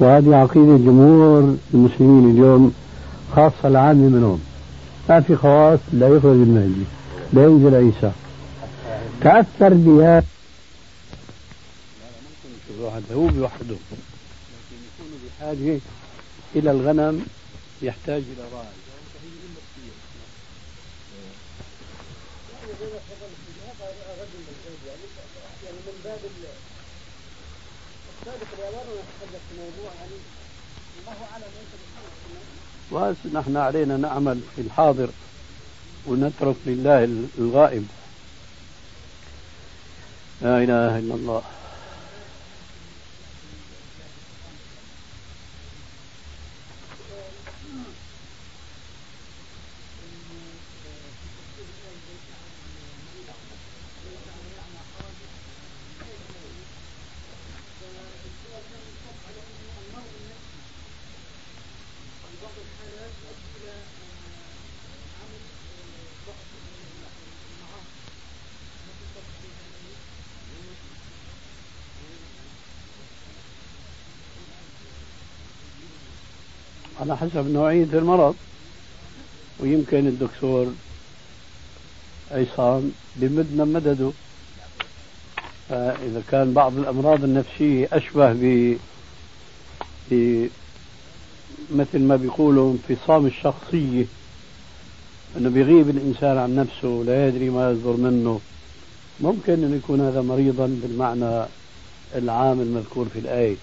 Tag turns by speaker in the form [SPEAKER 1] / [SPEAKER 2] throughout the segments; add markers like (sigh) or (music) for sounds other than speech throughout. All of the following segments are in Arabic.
[SPEAKER 1] وهذه عقيدة جمهور المسلمين اليوم خاصة العامة منهم. ما في خواص لا يخرج المهدي لا ينزل عيسى. تأثر بها هو بوحده. لكن يكون بحاجة إلى الغنم يحتاج إلى راعي نحن علينا نعمل في الحاضر ونترك لله الغائب. لا إله إلا الله. على حسب نوعية المرض. ويمكن الدكتور عصام بمدنا مدده. فإذا كان بعض الأمراض النفسية أشبه ب مثل ما بيقولوا انفصام الشخصية. أنه بيغيب الإنسان عن نفسه لا يدري ما يصدر منه. ممكن أن يكون هذا مريضا بالمعنى العام المذكور في الآية.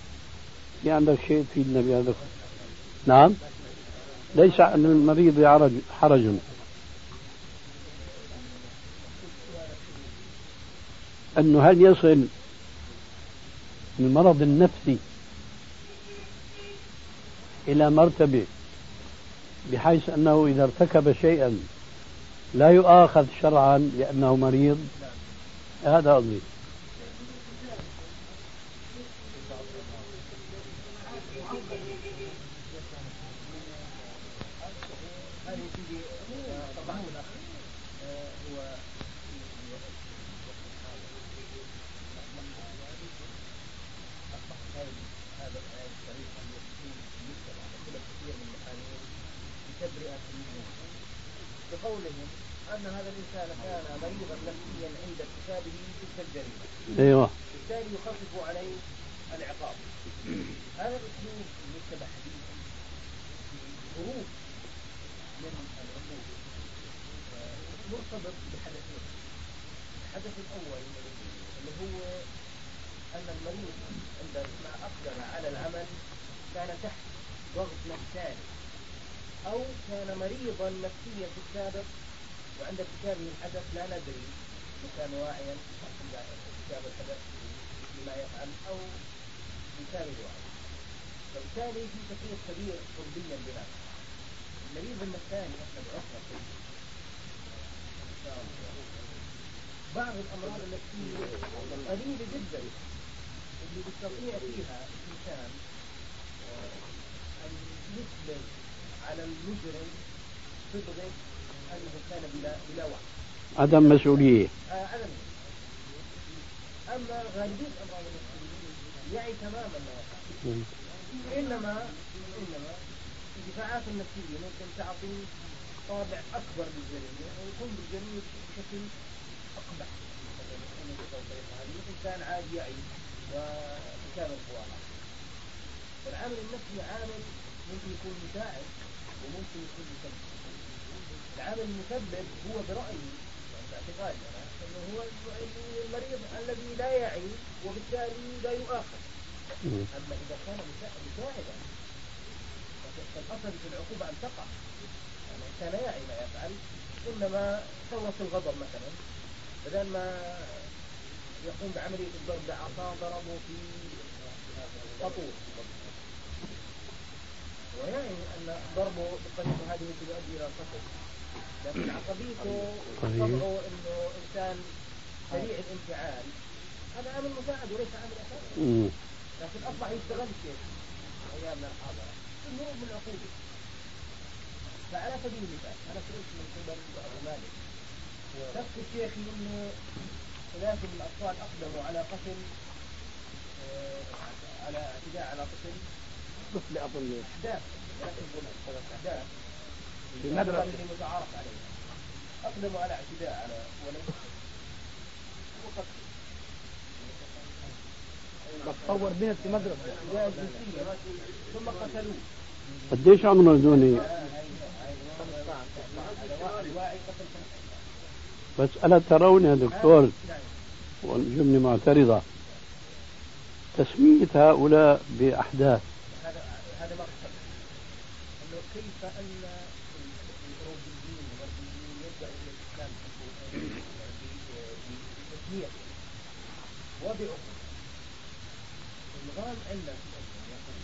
[SPEAKER 1] في عندك شيء تفيدنا بهذا؟ نعم. ليس عن المريض حرج. أنه هل يصل المرض النفسي إلى مرتبة بحيث أنه إذا ارتكب شيئا لا يؤاخذ شرعا لأنه مريض؟ هذا قصدي
[SPEAKER 2] الإنسان كان مريضا نفسيا عند ارتكابه تلك الجريمة.
[SPEAKER 1] أيوه.
[SPEAKER 2] بالتالي يخفف عليه العقاب. هذا الأسلوب يتبع حديثا. خروج من العقوبة مرتبط بحدثين. الحدث الأول اللي هو أن المريض عندما أقدر على العمل كان تحت ضغط نفساني أو كان مريضا نفسيا في السابق وعند ارتكابه الحدث لا ندري إن كان واعيا ارتكاب الحدث بما يفعل أو بكامل وعي فبالتالي في تفريق كبير طبيا بهذا المريض الثاني إحنا بعرفنا بعض الأمراض النفسيه قليلة جدا اللي بيستطيع فيها الإنسان أن يثبت على المجرم صبغة أنه كان بلا بلا وعي
[SPEAKER 1] عدم مسؤولية.
[SPEAKER 2] آه عدم أما غالبية أمراض المسلمين يعي تماما ما يفعل إنما إنما الدفاعات النفسية ممكن تعطي طابع أكبر للجريمة ويكون بالجريمة بشكل أقبح. الإنسان عادي يعي وبكامل قواه العامل النفسي عامل ممكن يكون مساعد وممكن يكون مسبب العامل المسبب هو برأيي باعتقادي أنا أنه هو المريض الذي لا يعي وبالتالي لا يؤاخذ. أما إذا كان مساعدا فالأصل في العقوبة أن تقع. يعني كان يعي ما يفعل إنما ثورة الغضب مثلا. بدل ما يقوم بعملية الضرب بعصا ضربه في سطور ويعني أن ممكن يؤدي إلى القتل لكن عصبيته
[SPEAKER 1] طيب.
[SPEAKER 2] طبعه انه انسان سريع الانفعال هذا عامل مساعد وليس عامل اساسي. لكن اصبح يستغل شيء ايامنا الحاضره الهروب من العقوبه فعلى سبيل المثال أنا سئلت من قبل ابو مالك نفس الشيخ انه ثلاثة من الاطفال اقدموا على قتل على اعتداء على طفل
[SPEAKER 3] طفل اظن
[SPEAKER 2] احداث لا تقول أحداث
[SPEAKER 3] في مدرسة.
[SPEAKER 2] اللي متعارف عليها اقدموا على اعتداء على ولد. وقتل
[SPEAKER 3] بتصور بنت في مدرسة.
[SPEAKER 2] ثم قتلوه.
[SPEAKER 1] قديش عمره دوني بس ألا ترون يا دكتور. والجملة معترضة. تسمية هؤلاء بأحداث.
[SPEAKER 2] هذا هذا ما إنه كيف أن النظام عندنا في الاسلام يقول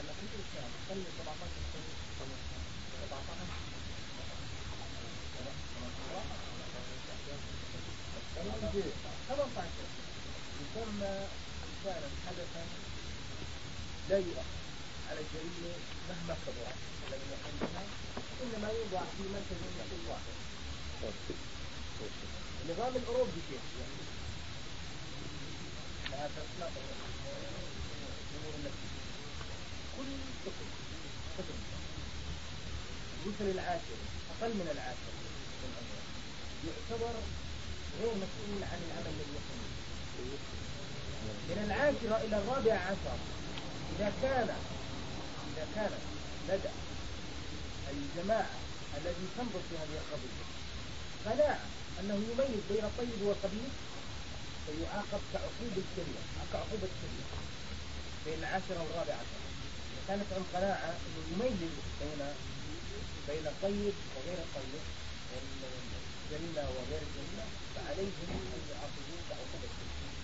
[SPEAKER 2] ان في الاسلام أقل من 17 سنه 17 18 يسمى إنسانا حدثا لا. يؤخر على الجريمة مهما كبرت ولم يحملها إنما يوضع في مركز واحد النظام الأوروبي كيف يعني لا تسمع الأمور التي يوصل العاشر أقل من العاشر من يعتبر غير مسؤول عن العمل الذي يقوم من العاشرة إلى الرابعة عشر إذا كان إذا كان لدى الجماعة الذي تنظر في هذه القضية قناعة أنه يميز بين الطيب والخبيث فيعاقب كعقوبة الشريعة كعقوبة الشريعة. بين العاشرة والرابعة عشر. كانت عن قناعة أنه يميز بين بين الطيب وغير الطيب والجريمة وغير الجريمة فعليهم أن يعاقبوه كعقوبة الشريعة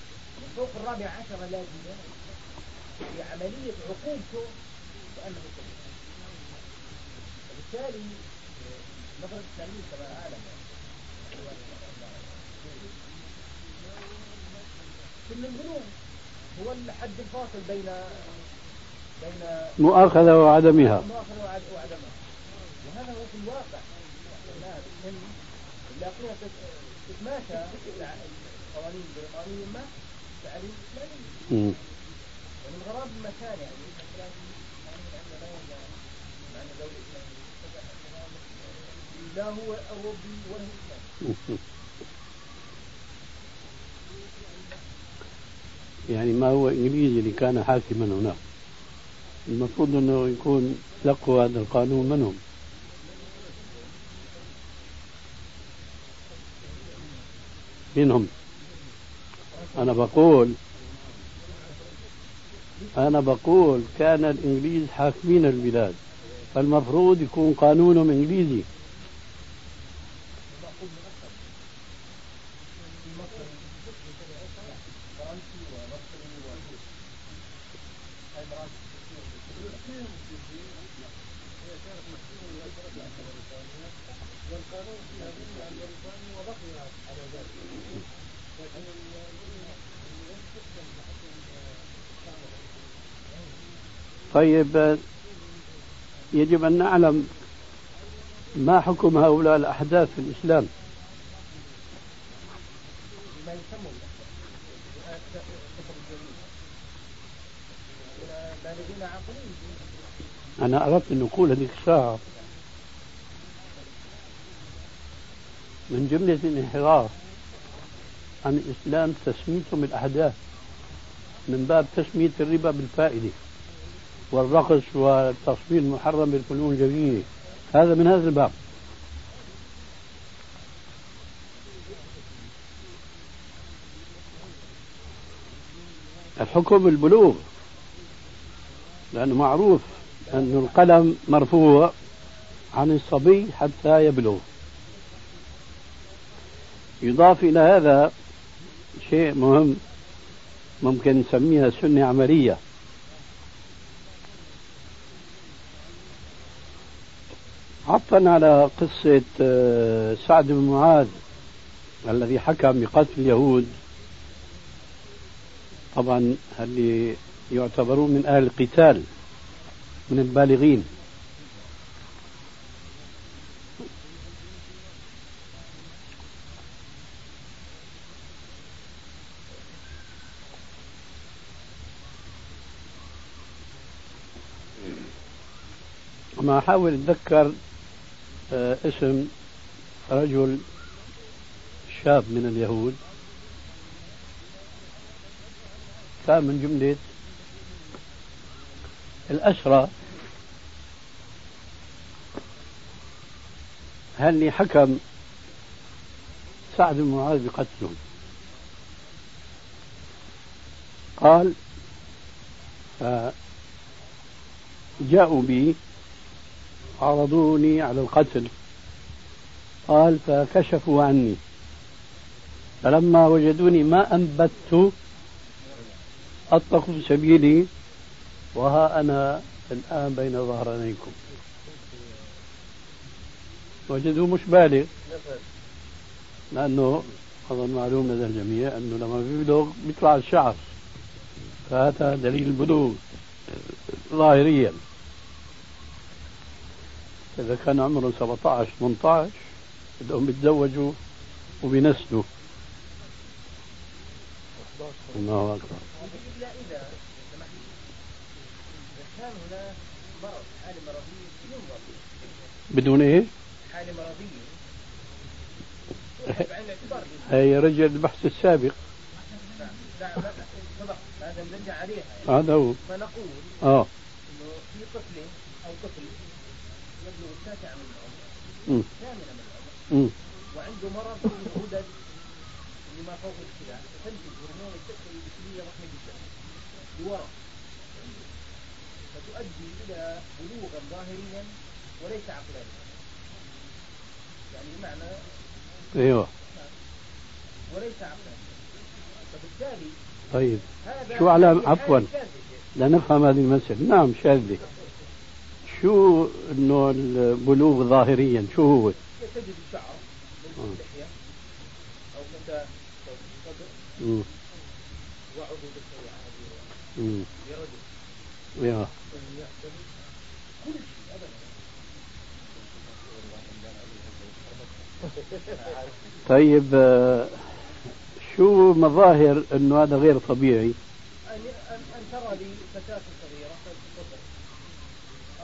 [SPEAKER 2] من فوق الرابع عشر لازمة في عملية عقوبته كأنه كبير وبالتالي نظرة التعليم كما أعلم. كل البنوك هو الحد الفاصل بين
[SPEAKER 1] مؤاخذة وعدمها
[SPEAKER 2] وهذا هو في الواقع اللاقية تتماشى القوانين البريطانية ما التعليم الإسلامي
[SPEAKER 1] مم.
[SPEAKER 2] ومن غراب المكان يعني لا الإسلامية هو أوروبي ولا إسلامي
[SPEAKER 1] يعني ما هو إنجليزي اللي كان حاكما هناك المفروض أنه يكون لقوا هذا القانون منهم. منهم. أنا بقول أنا بقول كان الإنجليز حاكمين البلاد فالمفروض يكون قانونهم إنجليزي
[SPEAKER 2] فرنسي ومصري و والقانون في هذه البريطاني وبقي على ذلك لكن
[SPEAKER 1] طيب يجب أن نعلم ما حكم هؤلاء الأحداث في الإسلام. أنا أردت أن أقول هذيك الساعة من جملة الانحراف عن الإسلام تسميتهم الأحداث من باب تسمية الربا بالفائدة. والرقص والتصوير المحرم بالفنون الجميلة هذا من هذا الباب. الحكم البلوغ لأنه معروف أن القلم مرفوع عن الصبي حتى يبلغ. يضاف إلى هذا شيء مهم ممكن نسميها سنة عملية. عطفا على قصة آه، سعد بن معاذ الذي حكم بقتل اليهود. طبعا اللي يعتبرون من أهل القتال من البالغين. ما أحاول أتذكر اسم رجل شاب من اليهود. كان من جملة الأسرى. هل حكم سعد بن معاذ بقتلهم قال جاءوا بي عرضوني على القتل. قال فكشفوا عني. فلما وجدوني ما أنبت أطلقوا سبيلي وها أنا الآن بين ظهرانيكم. وجدوا مش بالغ. لأنه أظن معلوم لدى الجميع أنه لما بيبلغ بيطلع الشعر. فهذا دليل البلوغ. ظاهريا. إذا كان عمره 17 18 بدهم يتزوجوا وبينسلوا. الله أكبر.
[SPEAKER 2] إلا إذا كان هناك مرض حالة مرضية ينظر
[SPEAKER 1] بدون إيه؟
[SPEAKER 2] حالة مرضية
[SPEAKER 1] هي رجع البحث السابق.
[SPEAKER 2] هذا نرجع عليها يعني.
[SPEAKER 1] هذا هو.
[SPEAKER 2] فنقول
[SPEAKER 1] آه
[SPEAKER 2] انه في طفل أو طفل يبلغ التاسعة من ثامنة من العمر. وعنده مرض في الغدد لما فوق الكلى فتنتج هرمون الكتله الجسميه ضخمه جدا. لورا. فتؤدي إلى بلوغا ظاهريا وليس عقلانيا. يعني بمعنى
[SPEAKER 1] أيوه.
[SPEAKER 2] وليس عقلانيا. فبالتالي
[SPEAKER 1] طيب. شو على- عفواً. لنفهم هذه المسألة. نعم شاذة. شو انه البلوغ ظاهريا شو هو؟
[SPEAKER 2] تجد فتاه هذه
[SPEAKER 1] أمم.
[SPEAKER 2] لرجل
[SPEAKER 1] يا
[SPEAKER 2] كل شيء
[SPEAKER 1] طيب آه، شو مظاهر انه هذا غير طبيعي؟
[SPEAKER 2] أن ترى صغيرة طفل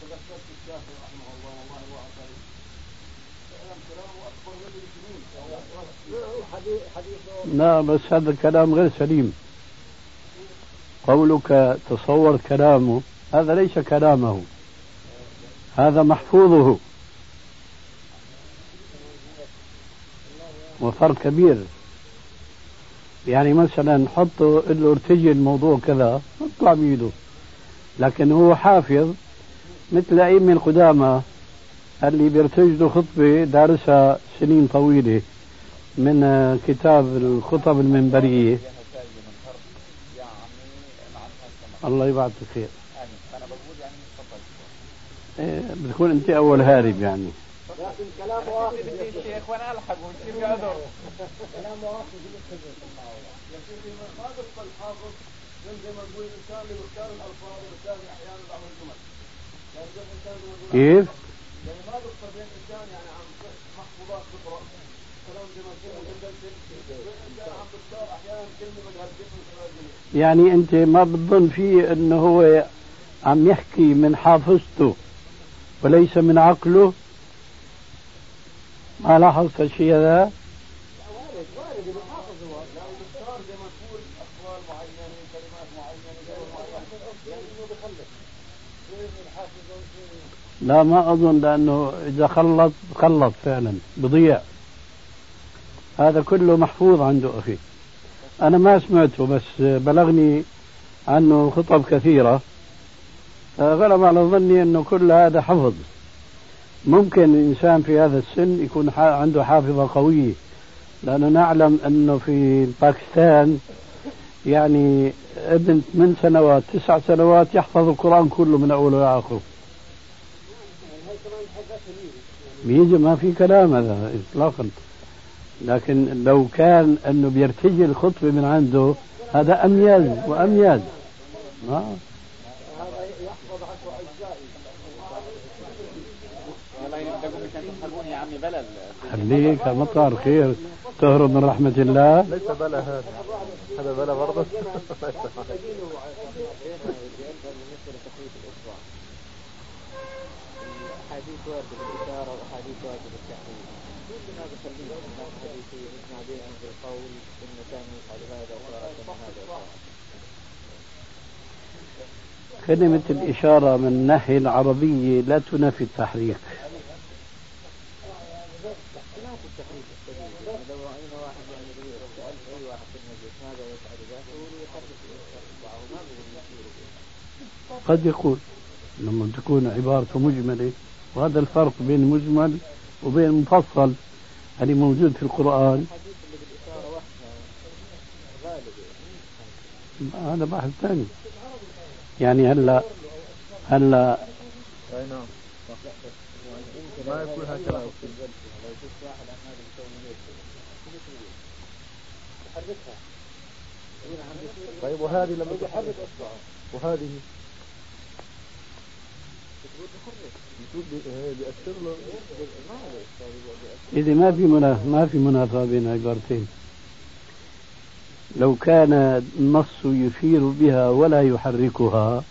[SPEAKER 2] سنة، آه، لحية.
[SPEAKER 1] أمم.
[SPEAKER 2] أما عقليا تتحدث بلغة
[SPEAKER 1] ولد لا بس هذا الكلام غير سليم قولك تصور كلامه هذا ليس كلامه هذا محفوظه وفرق كبير يعني مثلا حطه قل له ارتجي الموضوع كذا اطلع بيده لكن هو حافظ مثل أئمة القدامى اللي بيرتجلوا خطبة دارسها سنين طويلة من آه، كتاب الخطب المنبرية. الله يبعثك خير. إيه، بتكون أنت أول هارب يعني.
[SPEAKER 3] لكن كلام واحد الشيخ وأنا الحق قدر
[SPEAKER 2] كلام واحد
[SPEAKER 3] سيدي ما الحافظ زي ما نقول الانسان اللي بيختار الألفاظ والانسان أحيانا بعض الجمل يعني زي الانسان اللي يقول
[SPEAKER 1] كيف؟
[SPEAKER 3] يعني ما بين انسان يعني عم محفوظات الانسان عم أحيانا كلمه
[SPEAKER 1] يعني أنت ما بتظن فيه إنه هو عم يحكي من حافظته وليس من عقله ما لاحظت الشيء هذا
[SPEAKER 3] وارد وارد بيختار زي ما تقول اقوال معينه معينه
[SPEAKER 1] لا ما أظن لأنه إذا خلط خلط فعلا بضيع هذا كله محفوظ عنده أخي. أنا ما سمعته بس بلغني عنه خطب كثيرة. غلب على ظني أنه كل هذا حفظ. ممكن الإنسان في هذا السن يكون عنده حافظة قوية. لأنه نعلم أنه في باكستان يعني ابن من سنوات تسع سنوات يحفظ القرآن كله من أوله لآخره بيجي ما في كلام هذا إطلاقا. لكن لو كان أنه بيرتجي الخطبة من عنده هذا أمياز وأمياز. ما؟ خليك مطر خير. تهرب من رحمة الله.
[SPEAKER 3] ليس بلا هذا. هذا بلا برضه.
[SPEAKER 2] بالتحريم الناس حديثي بالقول كان يفعل هذا هذا
[SPEAKER 1] كلمة الإشارة من الناحية العربية لا تنافي التحريك. قد يكون لما تكون عبارته مجملة وهذا الفرق بين المجمل وبين المفصل اللي موجود في القرآن. هذا بحث ثاني. يعني هلا هلا
[SPEAKER 3] ما يكون هكذا طيب وهذه لما تحرك اصبعه وهذه؟
[SPEAKER 1] إذا ما في ما في منافاة بين عبارتين. لو كان النص يشير بها ولا يحركها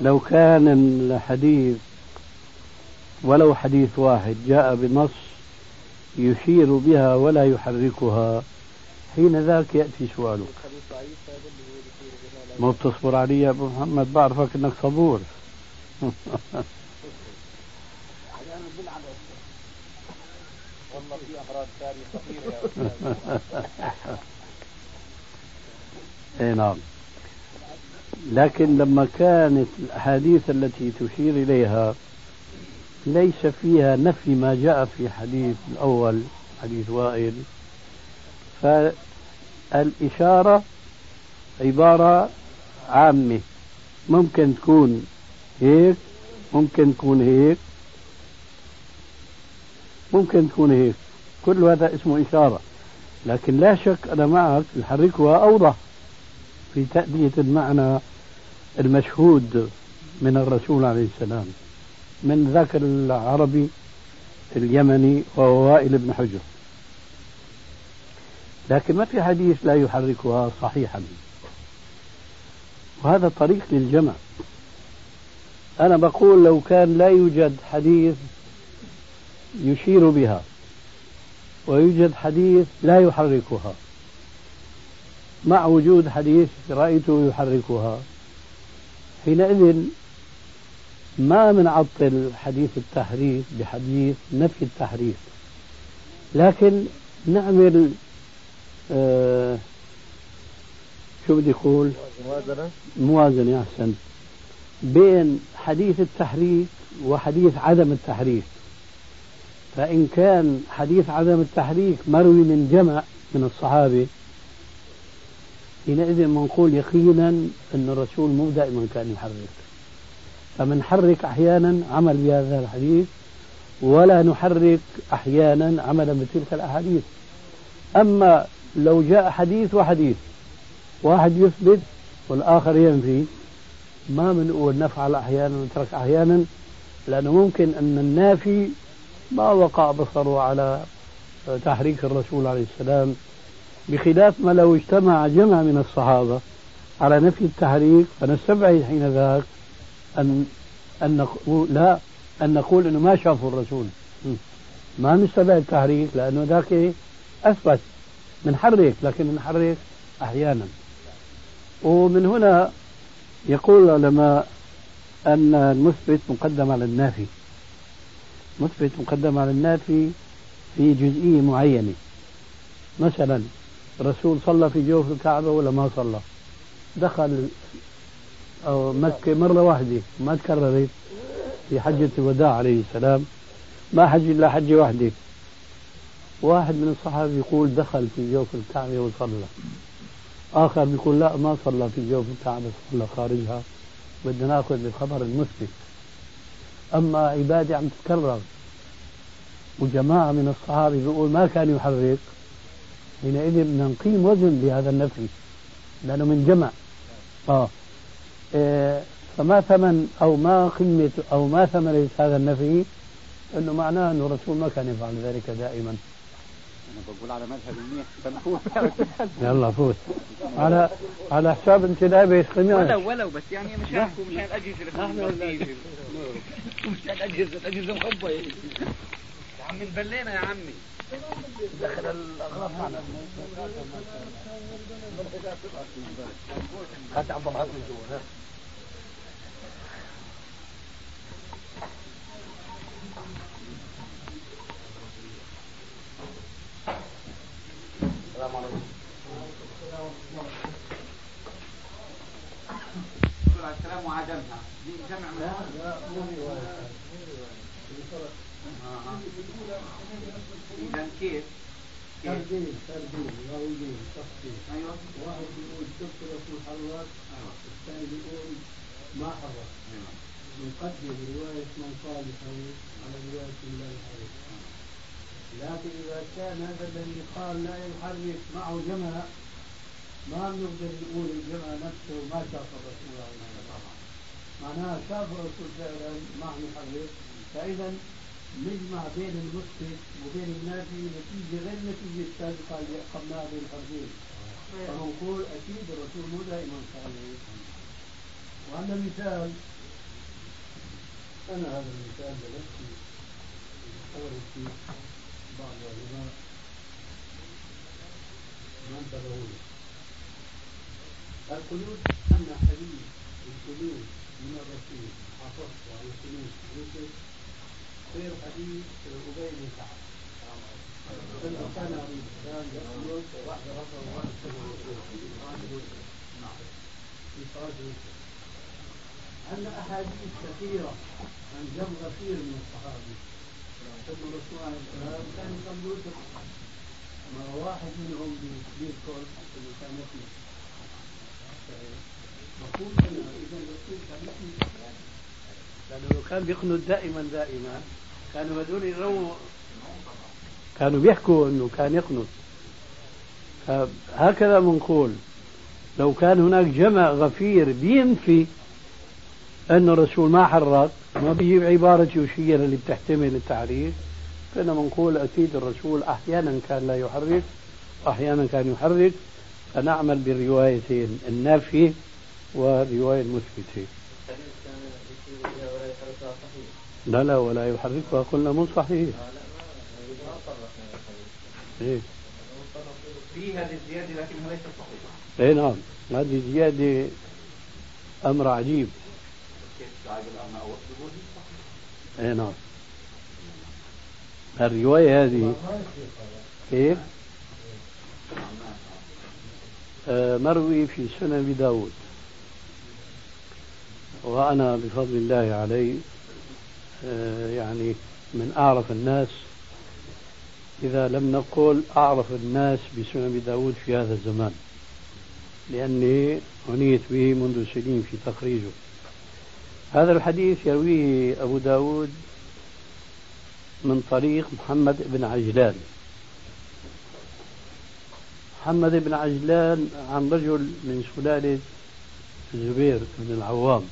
[SPEAKER 1] لو كان الحديث ولو حديث واحد جاء بنص يشير بها ولا يحركها حين ذاك يأتي سؤالك ما بتصبر علي يا أبو محمد بعرفك أنك صبور. والله في أمراض ثانية اي نعم. لكن لما كانت الأحاديث التي تشير إليها ليس فيها نفي ما جاء في حديث الأول حديث وائل. فالإشارة عبارة عامة. ممكن تكون هيك ممكن تكون هيك. ممكن تكون هيك. كل هذا اسمه إشارة. لكن لا شك أنا معك نحركها أوضح في تأدية المعنى المشهود من الرسول عليه السلام من ذاك العربي اليمني وهو وائل بن حجر. لكن ما في حديث لا يحركها صحيحا. وهذا طريق للجمع. أنا بقول لو كان لا يوجد حديث يشير بها ويوجد حديث لا يحركها مع وجود حديث رأيته يحركها حينئذ ما بنعطل حديث التحريف بحديث نفي التحريف. لكن نعمل آه شو بدي أقول؟ موازنة. موازنة أحسن. بين حديث التحريف وحديث عدم التحريف. فإن كان حديث عدم التحريك مروي من جمع من الصحابة حينئذ بنقول يقينا أن الرسول مو دائما كان يحرك. فمنحرك أحيانا عمل بهذا الحديث ولا نحرك أحيانا عملا بتلك الأحاديث. أما لو جاء حديث وحديث واحد يثبت والآخر ينفي. ما بنقول نفعل أحيانا ونترك أحيانا لأنه ممكن أن النافي ما وقع بصره على تحريك الرسول عليه السلام بخلاف ما لو اجتمع جمع من الصحابة على نفي التحريك. فنستبعد حين ذاك أن أن نقول لا أن نقول أنه ما شافوا الرسول. ما نستبعد التحريك لأنه ذاك أثبت. بنحرك لكن بنحرك أحيانا. ومن هنا يقول العلماء أن المثبت مقدم على النافي. مثبت مقدم على النافي في جزئية معينة. مثلا الرسول صلى في جوف الكعبة ولا ما صلى؟ دخل أو مكة مرة واحدة ما تكررت في حجة الوداع عليه السلام. ما حج إلا حجة واحدة. واحد من الصحابة يقول دخل في جوف الكعبة وصلى. آخر بيقول لا ما صلى في جوف الكعبة صلى خارجها. بدنا ناخذ بالخبر المثبت أما عبادة عم تتكرر. وجماعة من الصحابة بيقول ما كان يحرك. حينئذ بدنا نقيم وزن لهذا النفي. لأنه من جمع. آه. إيه فما ثمن أو ما قيمة أو ما ثمن هذا النفي أنه معناه أنه الرسول ما كان يفعل ذلك دائما.
[SPEAKER 3] أنا بقول على مذهب منيح (laughs) بنفوت
[SPEAKER 1] يلا فوت على على حساب انت لابس قماش
[SPEAKER 3] ولو ولو بس يعني مشانكم مشان الاجهزه مشان الاجهزه الاجهزه مخبيه يا عمي انبلينا يا عمي. دخل الأغراض معنا هات عبد الله من جوا السلام عليكم. السلام وعدمها دي جمع من لا لا اذا كيف؟
[SPEAKER 1] تردين تردين راويين تفصيل
[SPEAKER 3] أيوه.
[SPEAKER 1] واحد بيقول شفت رسول
[SPEAKER 3] أيوه.
[SPEAKER 1] الثاني بيقول ما حرك
[SPEAKER 3] أيوه
[SPEAKER 1] نقدم رواية من قال يحرك على رواية من لا يحرك لكن إذا كان هذا الذي قال لا يحرك معه جمع ما بنقدر نقول الجمع نفسه ما شاف الرسول عليه الصلاة معناها شاف الرسول فعلا معه يحرك. فإذا نجمع بين المثبت وبين النافي نتيجة غير النتيجة السابقة اللي أقمناها بين الفردين فنقول أكيد الرسول مو دائما قال وعندنا مثال. أنا هذا المثال بنفسي أورد فيه بعض العلماء ما انتبهوا القنوت أن حديث القنوت من الرسول حفظت على القنوت يوسف خير حديث أبي بن كعب كان واحد في أحاديث كثيرة عن جمع كثير من الصحابة عليه السلام كان ما واحد منهم بيذكر أنه كان يقنط مفهوم أنا إذا الرسول كان لأنه لو كان بيقنط دائما دائما كانوا هذول يرووا كانوا بيحكوا إنه كان يقنط. هكذا بنقول لو كان هناك جمع غفير بينفي أن الرسول ما حرك ما بيجيب عبارة يوشية اللي بتحتمل التعريف فإنما بنقول أكيد الرسول أحيانا كان لا يحرك وأحيانا كان يحرك. فنعمل بالروايتين النافية والرواية المثبتة لا لا ولا يحركها. قلنا مو صحيح. إيه؟
[SPEAKER 3] في هذه الزيادة لكنها ليست صحيحة.
[SPEAKER 1] اي نعم. هذه زيادة أمر عجيب. اي نعم. الرواية هذه كيف؟ آه مروي في سنن أبي داود. وأنا بفضل الله علي آه يعني من أعرف الناس. إذا لم نقل أعرف الناس بسنن أبي داود في هذا الزمان لأني عنيت به منذ سنين في تخريجه. هذا الحديث يرويه أبو داود من طريق محمد بن عجلان. محمد بن عجلان عن رجل من سلالة الزبير بن العوام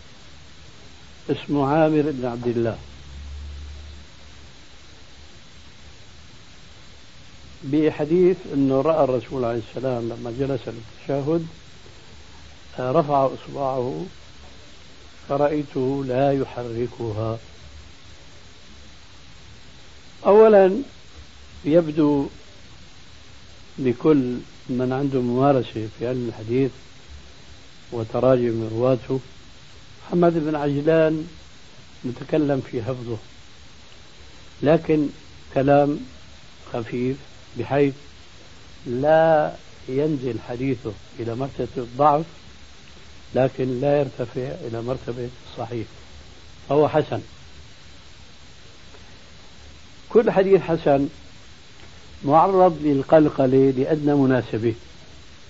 [SPEAKER 1] اسمه عامر بن عبد الله. بحديث إنه رأى الرسول عليه السلام لما جلس للتشهد رفع إصبعه فرأيته لا يحركها. أولا يبدو لكل من عنده ممارسة في علم الحديث وتراجم رواته. محمد بن عجلان نتكلم في حفظه لكن كلام خفيف بحيث لا ينزل حديثه إلى مرتبة الضعف لكن لا يرتفع إلى مرتبة الصحيح فهو حسن. كل حديث حسن معرض للقلقلة لأدنى مناسبة.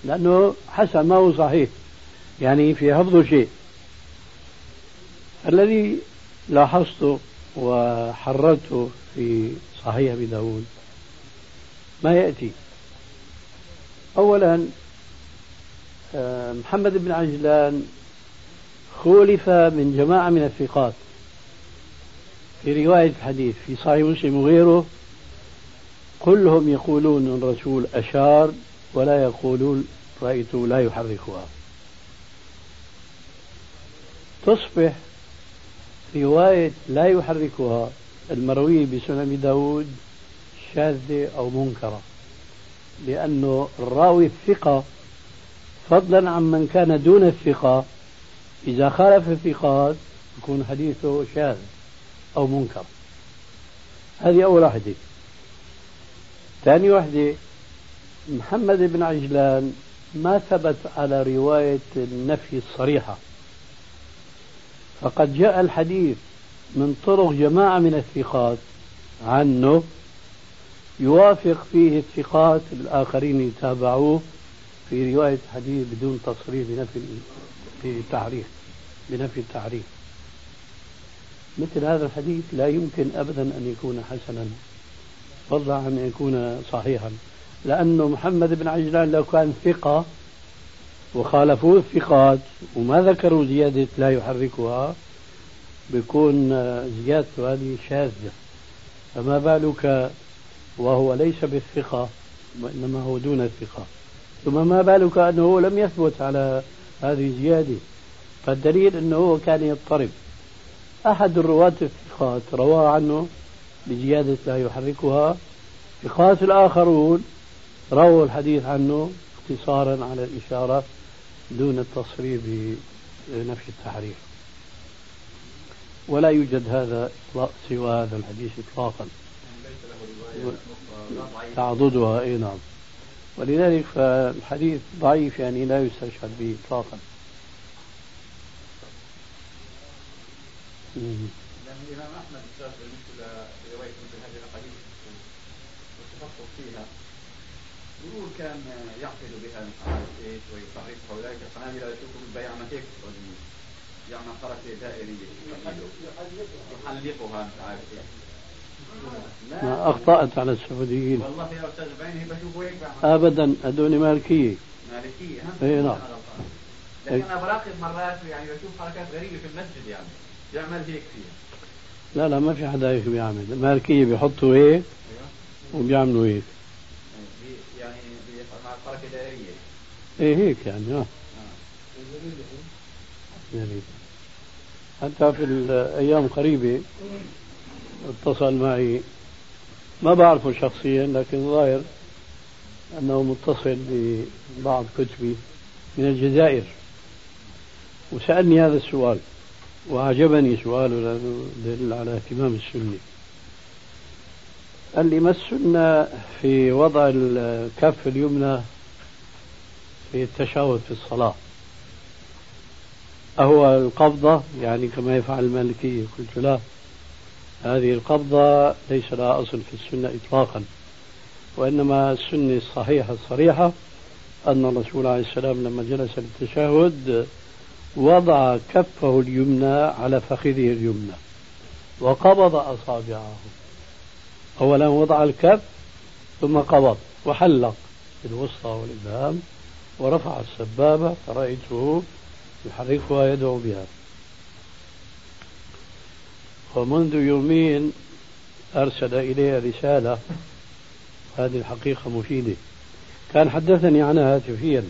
[SPEAKER 1] لأنه حسن ما هو صحيح. يعني في حفظه شيء. الذي لاحظته وحررته في صحيح أبي داود ما يأتي. أولا محمد بن عجلان خولف من جماعة من الثقات. في رواية الحديث في صحيح مسلم وغيره كلهم يقولون الرسول أشار ولا يقولون رأيته لا يحركها. تصبح رواية لا يحركها المروية بسنن داود شاذة أو منكرة لأنه الراوي الثقة فضلا عن من كان دون الثقة. إذا خالف الثقات يكون حديثه شاذ أو منكر. هذه أول واحدة. ثاني واحدة محمد بن عجلان ما ثبت على رواية النفي الصريحة. فقد جاء الحديث من طرق جماعة من الثقات عنه يوافق فيه الثقات الآخرين يتابعوه. في رواية حديث بدون تصريح بنفي التعريف بنفي التعريف مثل هذا الحديث لا يمكن أبدا أن يكون حسنا فضلا عن أن يكون صحيحا. لأنه محمد بن عجلان لو كان ثقة وخالفوه الثقات وما ذكروا زيادة لا يحركها بيكون زيادته هذه شاذة. فما بالك وهو ليس بالثقة وإنما هو دون الثقة. ثم ما بالك أنه لم يثبت على هذه الزيادة فالدليل أنه كان يضطرب. أحد الرواة الثقات روى عنه بزيادة لا يحركها. ثقات الآخرون رووا الحديث عنه اختصارا على الإشارة دون التصريح بنفي التحريف. ولا يوجد هذا سوى هذا الحديث إطلاقا. تعضدها إي نعم. ولذلك فالحديث ضعيف يعني لا يستشهد به اطلاقا.
[SPEAKER 3] لأن الإمام أحمد مثل رواية مثل هذه الأحاديث والتفقه فيها يقول كان يعقد بها مش عارف إيش ويصرفها وذلك القنابل يشوفوا بالبيع ما تكسر يعمل حركة دائرية. يحلقها. مش عارف إيش
[SPEAKER 1] ما أخطأت على السعوديين.
[SPEAKER 3] والله يا بعيني بشوفه هيك
[SPEAKER 1] أبدا هذول مالكية.
[SPEAKER 3] ها؟
[SPEAKER 1] اي نعم.
[SPEAKER 3] لكن أنا براقب مرات يعني بشوف حركات غريبة في المسجد يعني. يعمل هيك فيها.
[SPEAKER 1] لا لا ما في حدا هيك بيعمل مالكية بيحطوا هيك أيوه. وبيعملوا هيك.
[SPEAKER 3] يعني مع حركة دائرية
[SPEAKER 1] إيه هيك يعني آه, آه. حتى في الأيام قريبة اتصل معي. ما بعرفه شخصيا لكن ظاهر أنه متصل ببعض كتبي من الجزائر. وسألني هذا السؤال وأعجبني سؤاله لأنه دل على اهتمام السنة قال لي ما السنة في وضع الكف اليمنى في التشهد في الصلاة؟ أهو القبضة يعني كما يفعل المالكية. قلت لا. هذه القبضة ليس لها أصل في السنة إطلاقا وإنما السنة الصحيحة الصريحة أن الرسول عليه السلام لما جلس للتشهد وضع كفه اليمنى على فخذه اليمنى وقبض أصابعه. أولا وضع الكف ثم قبض وحلق الوسطى والإبهام ورفع السبابة فرأيته يحركها يدعو بها. ومنذ يومين أرسل إلي رسالة. هذه الحقيقة مفيدة. كان حدثني عنها هاتفيا.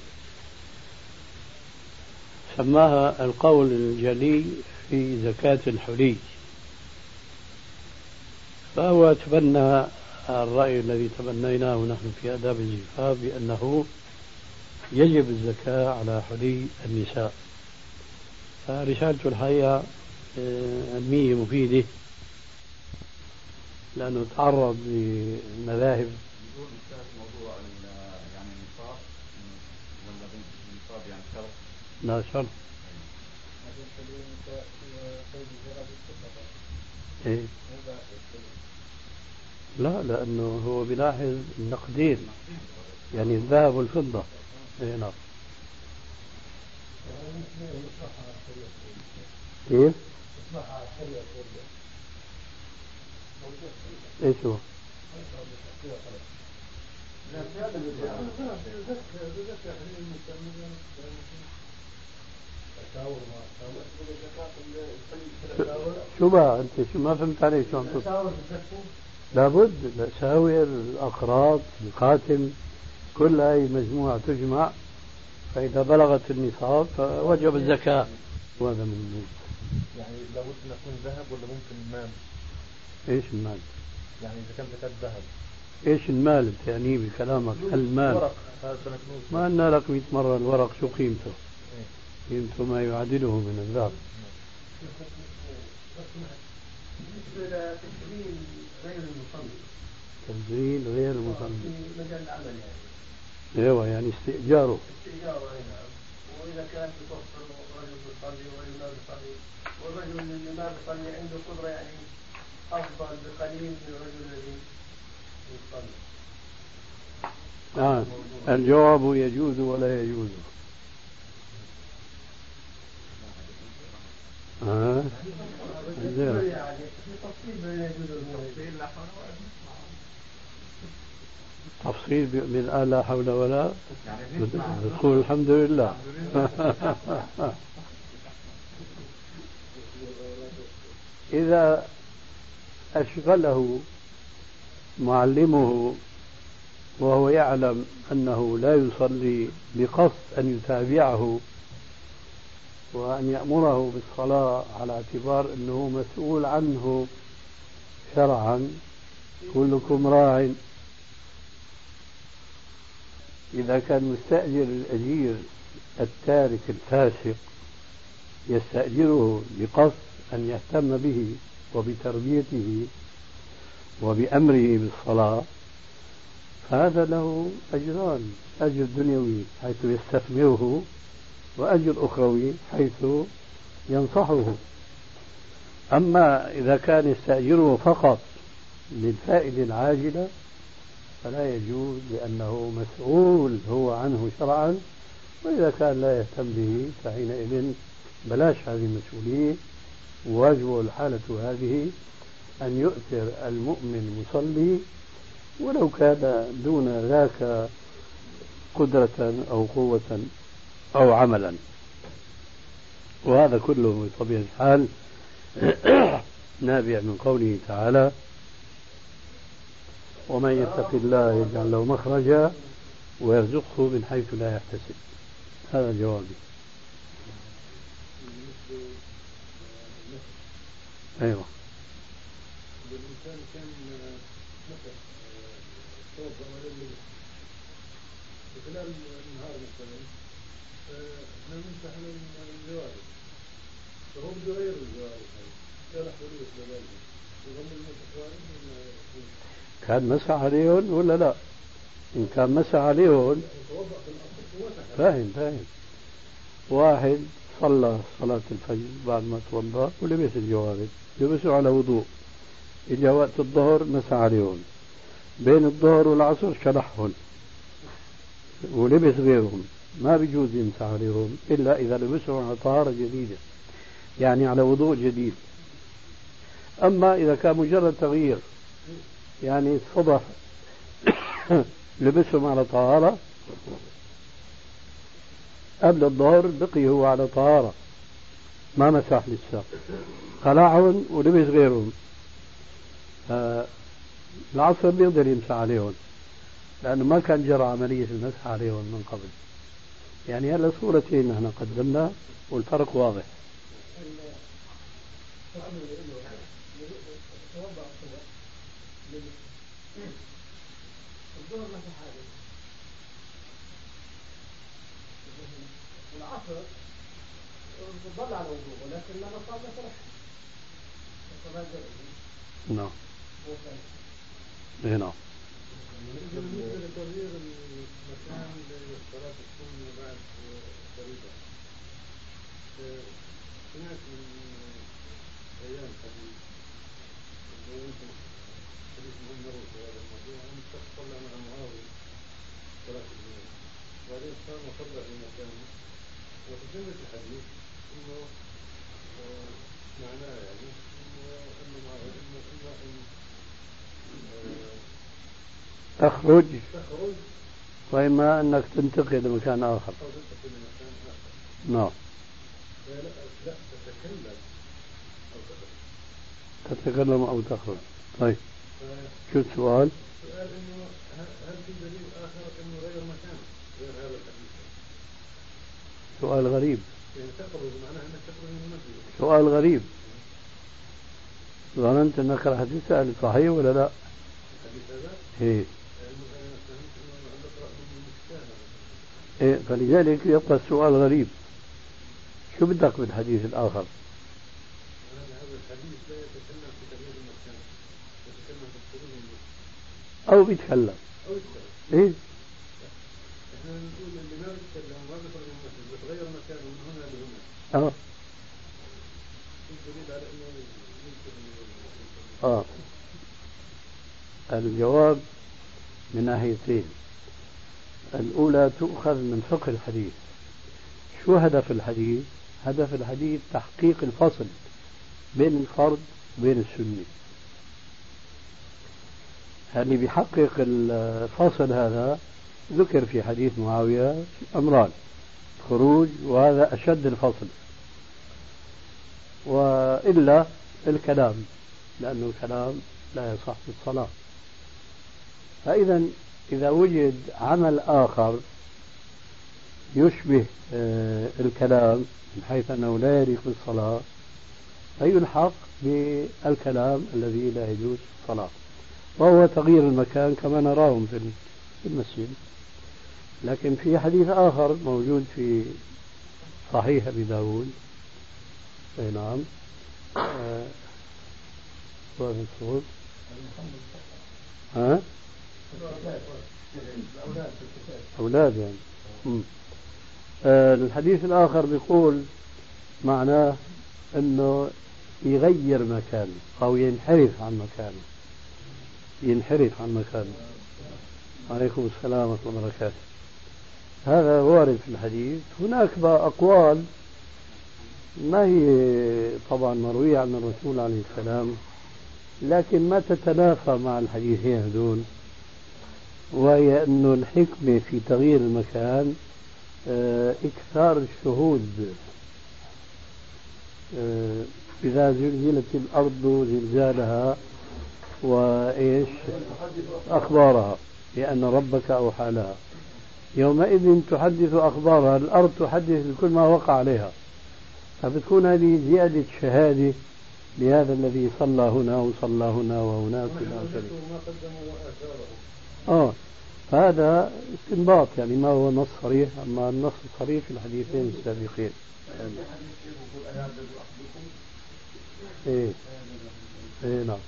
[SPEAKER 1] سماها القول الجلي في زكاة الحلي. فهو تبنى الرأي الذي تبنيناه نحن في آداب الزفاف بأنه يجب الزكاة على حلي النساء. فرسالته الحقيقة علمية مفيدة لأنه تعرض لمذاهب لا شرط إيه؟ لا لأنه هو بيلاحظ النقدين يعني الذهب والفضة إيه نعم كيف؟ إيش هو؟ شو بقى أنت؟ شو ما فهمت علي شو عم تقول؟ لابد الاساور الأقراط الخاتم كل هاي مجموعة تجمع فإذا بلغت النصاب فوجب الزكاة. وهذا من
[SPEAKER 2] يعني لابد ان يكون ذهب ولا ممكن مال؟
[SPEAKER 1] إيش المال؟
[SPEAKER 2] يعني إذا كان زكاة ذهب.
[SPEAKER 1] إيش المال؟ بتعنيه بكلامك. المال.
[SPEAKER 2] ورق.
[SPEAKER 1] ما قلنا لك 100 مرة. الورق شو قيمته؟ قيمته ما يعادله من الذهب.
[SPEAKER 2] بالنسبة لتشغيل غير المصلي
[SPEAKER 1] تنزيل غير
[SPEAKER 2] في مجال العمل يعني
[SPEAKER 1] أيوه يعني استئجاره.
[SPEAKER 2] استئجاره أي نعم. وإذا كانت بتوفر رجل بيصلي ورجل ما بيصلي والرجل اللي ما بيصلي عنده قدرة يعني أفضل بقليل من الرجل الذي يصلي.
[SPEAKER 1] آه. الجواب يجوز ولا يجوز؟ آه.
[SPEAKER 2] يعني تفصيل بين يجوز والموجود
[SPEAKER 3] لا حول ولا
[SPEAKER 1] تفصيل ب- من آه لا حول ولا
[SPEAKER 3] يعني
[SPEAKER 1] تقول الحمد لله. (laughs) إذا أشغله معلمه وهو يعلم أنه لا يصلي بقصد أن يتابعه وأن يأمره بالصلاة على اعتبار أنه مسؤول عنه شرعا كلكم راع. إذا كان مستأجر الأجير التارك الفاسق يستأجره بقصد أن يهتم به وبتربيته وبأمره بالصلاة فهذا له أجران أجر دنيوي حيث يستثمره وأجر أخروي حيث ينصحه. أما إذا كان يستأجره فقط للفائدة العاجلة فلا يجوز لأنه مسؤول هو عنه شرعا وإذا كان لا يهتم به فحينئذ بلاش هذه المسؤولية. واجبه الحالة هذه أن يؤثر المؤمن المصلي ولو كان دون ذاك قدرة أو قوة أو عملا. وهذا كله بطبيعة الحال (clears throat) نابع من قوله تعالى ومن يتق الله يجعل له مخرجا ويرزقه من حيث لا يحتسب. هذا جوابي.
[SPEAKER 2] أيوه
[SPEAKER 1] كان مسح عليهم ولا لا؟ إن كان مسح عليهم فاهم فاهم واحد صلى صلاة الفجر بعد ما توضأ ولبس الجوارب لبسوا على وضوء. إجا وقت الظهر مسح عليهم. بين الظهر والعصر شلحهم ولبس غيرهم. ما بيجوز يمسح عليهم إلا إذا لبسهم على طهارة جديدة. يعني على وضوء جديد. أما إذا كان مجرد تغيير يعني الصبح (coughs) لبسهم على طهارة قبل الظهر بقي هو على طهارة. ما مسح لسه خلعهم ولبس غيرهم. العصر بيقدر يمسح عليهم. لأنه ما كان جرى عملية المسح عليهم من قبل. يعني هلا صورتين نحن قدمنا والفرق واضح.
[SPEAKER 2] الظهر ظل على وضوء ولكن ما نصاب مثلا
[SPEAKER 1] نعم. نعم.
[SPEAKER 4] بالنسبة لتغيير المكان لصلاة السنة بعد فريضة سمعت من أيام حديث يمكن حديث مهم نروي في هذا الموضوع أن الشخص صلى مع معاوية صلاة الليل وبعدين قام وصلى في مكانه. وتجمد الحديث آه،
[SPEAKER 1] تخرج وإما أنك تنتقل لمكان آخر. نعم.
[SPEAKER 4] لا تتكلم أو تخرج.
[SPEAKER 1] تتكلم أو تخرج طيب. شو السؤال؟
[SPEAKER 4] السؤال انه هل في دليل اخر انه غير مكانه غير هذا الحديث
[SPEAKER 1] سؤال غريب.
[SPEAKER 4] انك
[SPEAKER 1] سؤال غريب. ظننت أنك راح تسأل صحيح ولا لا؟
[SPEAKER 4] هذا
[SPEAKER 1] إيه. إيه فلذلك يبقى السؤال غريب. شو بدك بالحديث الآخر؟
[SPEAKER 4] هذا هذا الحديث لا يتكلم في تغيير المكان يتكلم في الخروج من المسجد
[SPEAKER 1] أو بيتكلم
[SPEAKER 4] أو يتكلم
[SPEAKER 1] إيه
[SPEAKER 4] إحنا نقول اللي ما بيتكلم ما بيخرج من المسجد بتغير مكانه من هنا يمكن
[SPEAKER 1] آه. الجواب من ناحيتين الأولى تؤخذ من فقه الحديث. شو هدف الحديث؟ هدف الحديث تحقيق الفصل بين الفرد وبين السنة اللي بيحقق الفصل هذا ذكر في حديث معاوية أمران. خروج وهذا أشد الفصل. وإلا الكلام لأنه الكلام لا يصح في الصلاة. فإذا إذا وجد عمل آخر يشبه آه، الكلام من حيث أنه لا يليق بالصلاة فيلحق بالكلام الذي لا يجوز في الصلاة. وهو تغيير المكان كما نراهم في في المسجد. لكن في حديث آخر موجود في صحيح أبي داود. أي نعم. آه، الصوت ها؟ أولاد يعني. آه الحديث الآخر بيقول معناه أنه يغير مكانه أو ينحرف عن مكانه. ينحرف عن مكانه. عليكم السلام ورحمة الله وبركاته. هذا وارد في الحديث. هناك بقى أقوال ما هي طبعا مروية عن الرسول عليه السلام لكن ما تتنافى مع الحديثين هذول وهي أنه الحكمة في تغيير المكان آه، إكثار الشهود آه، إذا زلزلت الأرض زلزالها وإيش؟ أخبارها لأن ربك أوحى لها. يومئذ تحدث أخبارها الأرض تحدث بكل ما وقع عليها. فبتكون هذه زيادة شهادة لهذا الذي صلى هنا وصلى هنا وهناك إلى آخره.
[SPEAKER 4] ما قدموا واثاره
[SPEAKER 1] آه هذا استنباط يعني ما هو نص صريح أما النص الصريح في الحديثين السابقين. إيه إيه نعم.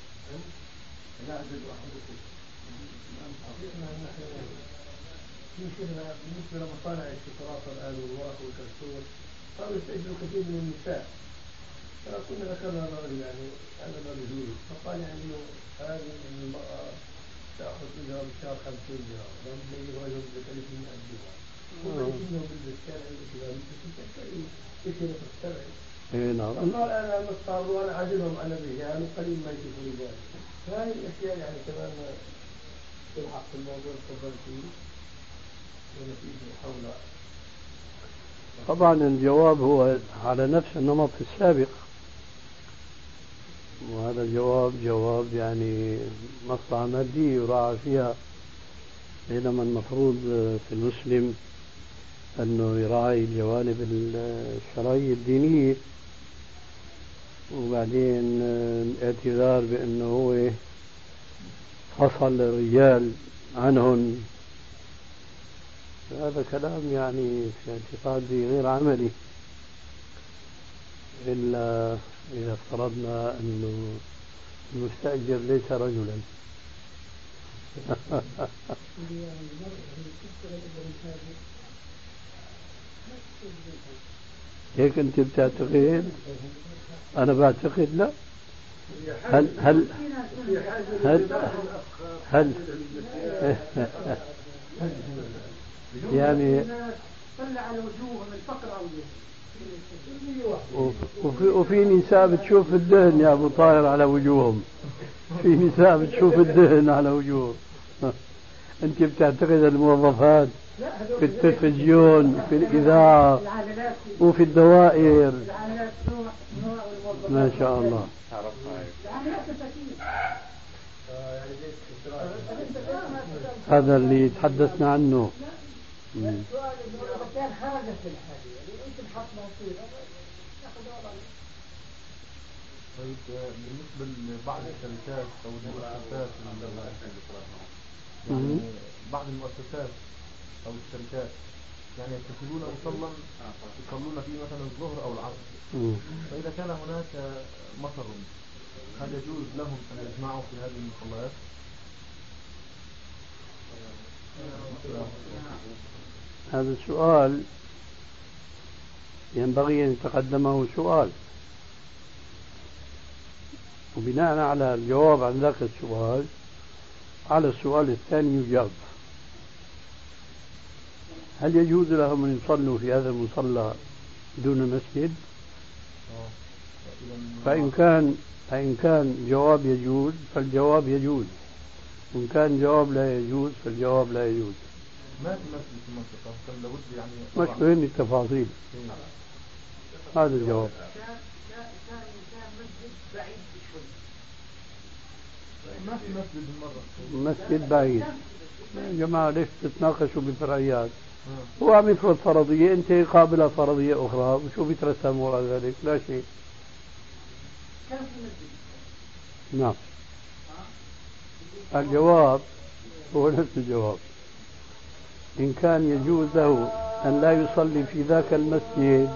[SPEAKER 2] يمكن بالنسبة لمصانع الشوكولاته الآن والورق والكرتون صاروا يستاجروا كثير من النساء فكنا ذكرنا الرجل يعني هذا ما بيجوز فقال يعني هذه المرأة تأخذ اجره بالشهر 50 دينار لما يجي رجل ب 300 دينار هو انه بالدكان عنده تشتري تشتري تشتري
[SPEAKER 1] إيه نعم.
[SPEAKER 2] قال أنا مضطر وأنا عازلهم على به يعني قليل ما يشوفوا ذلك فهذه الأشياء يعني كمان تلحق في الموضوع تفضل فيه
[SPEAKER 1] طبعا الجواب هو على نفس النمط السابق. وهذا الجواب جواب يعني مصلحة مادية يراعى فيها بينما المفروض في المسلم أنه يراعي الجوانب الشرعية الدينية. وبعدين الاعتذار بأنه هو فصل الرجال عنهم. هذا كلام يعني في اعتقادي غير عملي إلا إذا افترضنا أنه المستأجر ليس رجلا (laughs) هيك أنت بتعتقد؟ أنا بعتقد لا هل هل هل هل (laughs) يعني طلع على وجوههم الفقر أو وفي, وفي نساء بتشوف الدهن يا أبو طاهر على وجوههم. في نساء بتشوف الدهن على وجوههم. أنت بتعتقد الموظفات؟ في التلفزيون في الإذاعة وفي الدوائر. ما شاء الله. هذا اللي تحدثنا عنه.
[SPEAKER 4] طيب بالنسبة لبعض الشركات أو المؤسسات يعني بعض المؤسسات أو الشركات يعني يتخذون مصلى يصلون فيه مثلا الظهر أو العصر فإذا كان هناك مطر هل يجوز لهم أن يجمعوا في هذه المصليات؟
[SPEAKER 1] هذا السؤال ينبغي أن يتقدمه سؤال. وبناء على الجواب عن ذاك السؤال على السؤال الثاني يجاب. هل يجوز لهم أن يصلوا في هذا المصلى دون مسجد؟ فإن كان فإن كان جواب يجوز فالجواب يجوز. وإن كان جواب لا يجوز فالجواب لا يجوز. ما في مسجد في المنطقة كان لابد يعني مش مهم التفاصيل هذا الجواب. ما في مسجد مرة. مسجد بعيد. يا جماعة ليش تتناقشوا بفرعيات؟ هو عم يفرض فرضية أنت قابلة فرضية أخرى. وشو بيترسم وراء ذلك؟ لا شيء. نعم. الجواب هو نفس الجواب. إن كان يجوز له أن لا يصلي في ذاك المسجد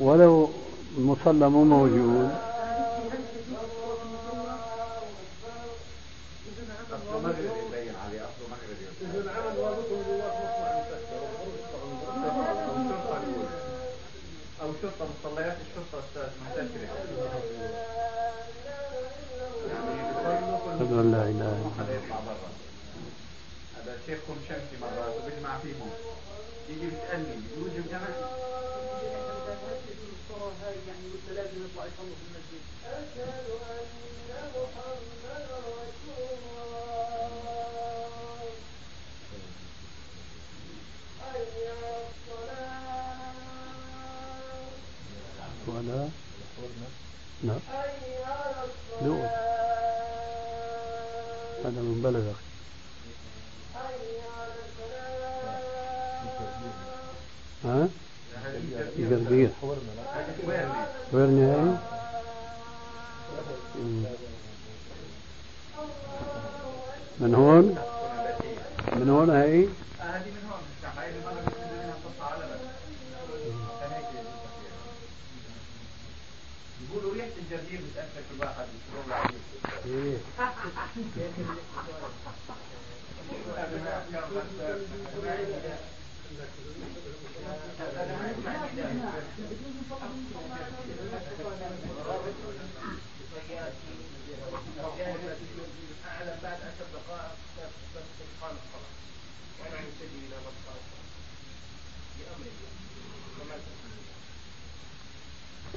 [SPEAKER 1] ولو المصلى مو موجود.
[SPEAKER 3] أو شرطة مصليات الشرطة أستاذ منتشرة
[SPEAKER 1] أشهد أن لا إله إلا
[SPEAKER 3] الله. هذا شيخهم شمسي مرات وبيجمع فيهم. يجي بيسألني يوجب جمع يعني لازم يطلع يصلوا في المسجد أشهد أن محمد رسول الله حي على الصلاة؟
[SPEAKER 1] ولا نعم. هذا من بلد أخي ها؟ قرقير وين نهائي؟ من هون؟ من هون هاي؟ هاي يقولوا ريحة الجرجير بتأثر في الواحد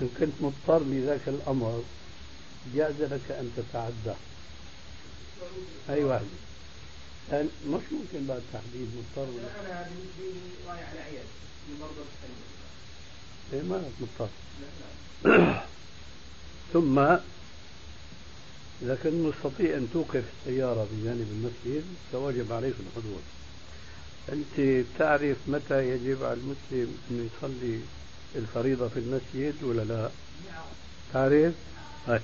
[SPEAKER 1] إن كنت مضطر لذاك الأمر جاز لك أن تتعدى. أي واحد؟ مش ممكن بعد تحديد مضطر
[SPEAKER 2] أنا بالنسبة لي رايح على عيال
[SPEAKER 1] إيه ما مضطر (clears throat) ثم إذا كنت مستطيع أن توقف السيارة بجانب المسجد فوجب عليك الحضور أنت تعرف متى يجب على المسلم أن يصلي الفريضة في المسجد ولا لا؟ تعرف؟ هاي.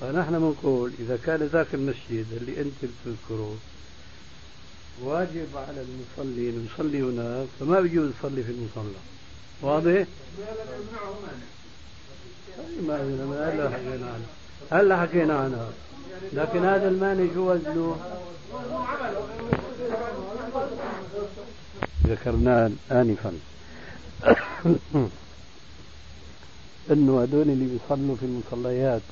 [SPEAKER 1] فنحن بنقول إذا كان ذاك المسجد اللي أنت بتذكره واجب على المصلي أن يصلي هناك فما بيجوز يصلي في المصلى. واضح؟ ما هلا حكينا عنها هلا حكينا عنها لكن هذا المانع شو وزنه؟ ذكرناه آنفا. (coughs) إنه هذول اللي بيصلوا في المصليات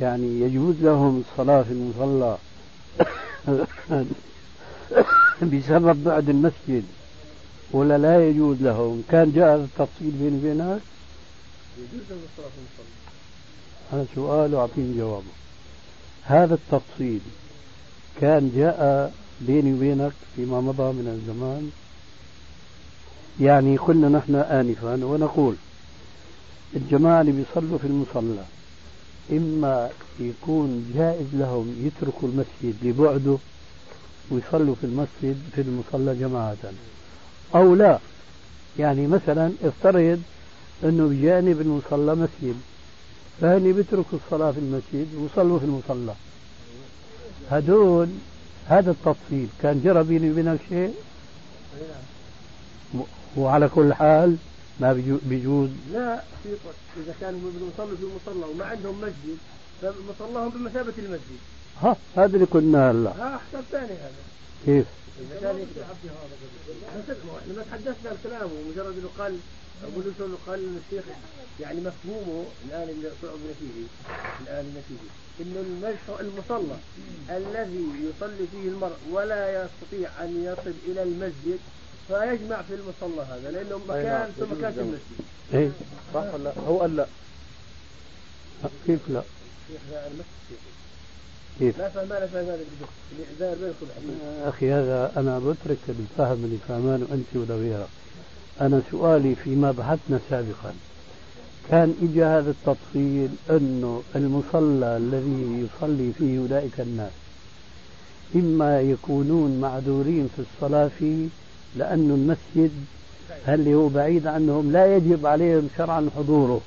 [SPEAKER 1] يعني يجوز لهم الصلاة في المصلى. (coughs) (laughs) بسبب بعد المسجد ولا لا يجوز لهم كان جاء التفصيل بيني وبينك
[SPEAKER 2] يجوز
[SPEAKER 1] هذا سؤال وأعطيني جوابه هذا التفصيل كان جاء بيني وبينك فيما مضى من الزمان. يعني قلنا نحن آنفا ونقول الجماعة اللي بيصلوا في المصلى إما يكون جائز لهم يتركوا المسجد لبعده ويصلوا في المسجد في المصلى جماعة. أو لا يعني مثلا افترض أنه بجانب المصلى مسجد فهني بيتركوا الصلاة في المسجد ويصلوا في المصلى. هدول هذا التفصيل كان جرى بيني وبينك شيء؟ وعلى كل حال ما بيجوز.
[SPEAKER 2] لا في إذا كانوا بيصلوا في مصلى وما عندهم مسجد فمصلاهم بمثابة المسجد.
[SPEAKER 1] ها هذا اللي قلنا هلا
[SPEAKER 2] ها حساب ثاني هذا
[SPEAKER 1] كيف؟
[SPEAKER 2] إحنا ما تحدثنا الكلام ومجرد إنه قال أقول انه قال الشيخ يعني مفهومه الآن اللي صعبنا فيه الآن فيه إنه المصلى الذي يصلي فيه المرء ولا يستطيع أن يصل إلى المسجد فيجمع في المصلى هذا لأنه مكان. ثم مكان في المسجد.
[SPEAKER 1] إيه
[SPEAKER 4] صح ولا هو قال لا
[SPEAKER 1] كيف لا؟
[SPEAKER 2] كيف؟ لا فهم لا فهم هذا
[SPEAKER 1] أخي هذا أنا بترك الفهم اللي فهمانه أنت ولا غيرك. أنا سؤالي فيما بحثنا سابقا. كان اجى هذا التفصيل أنه المصلى الذي يصلي فيه أولئك الناس إما يكونون معذورين في الصلاة فيه لأن المسجد اللي هو بعيد عنهم؟ لا يجب عليهم شرعا حضوره.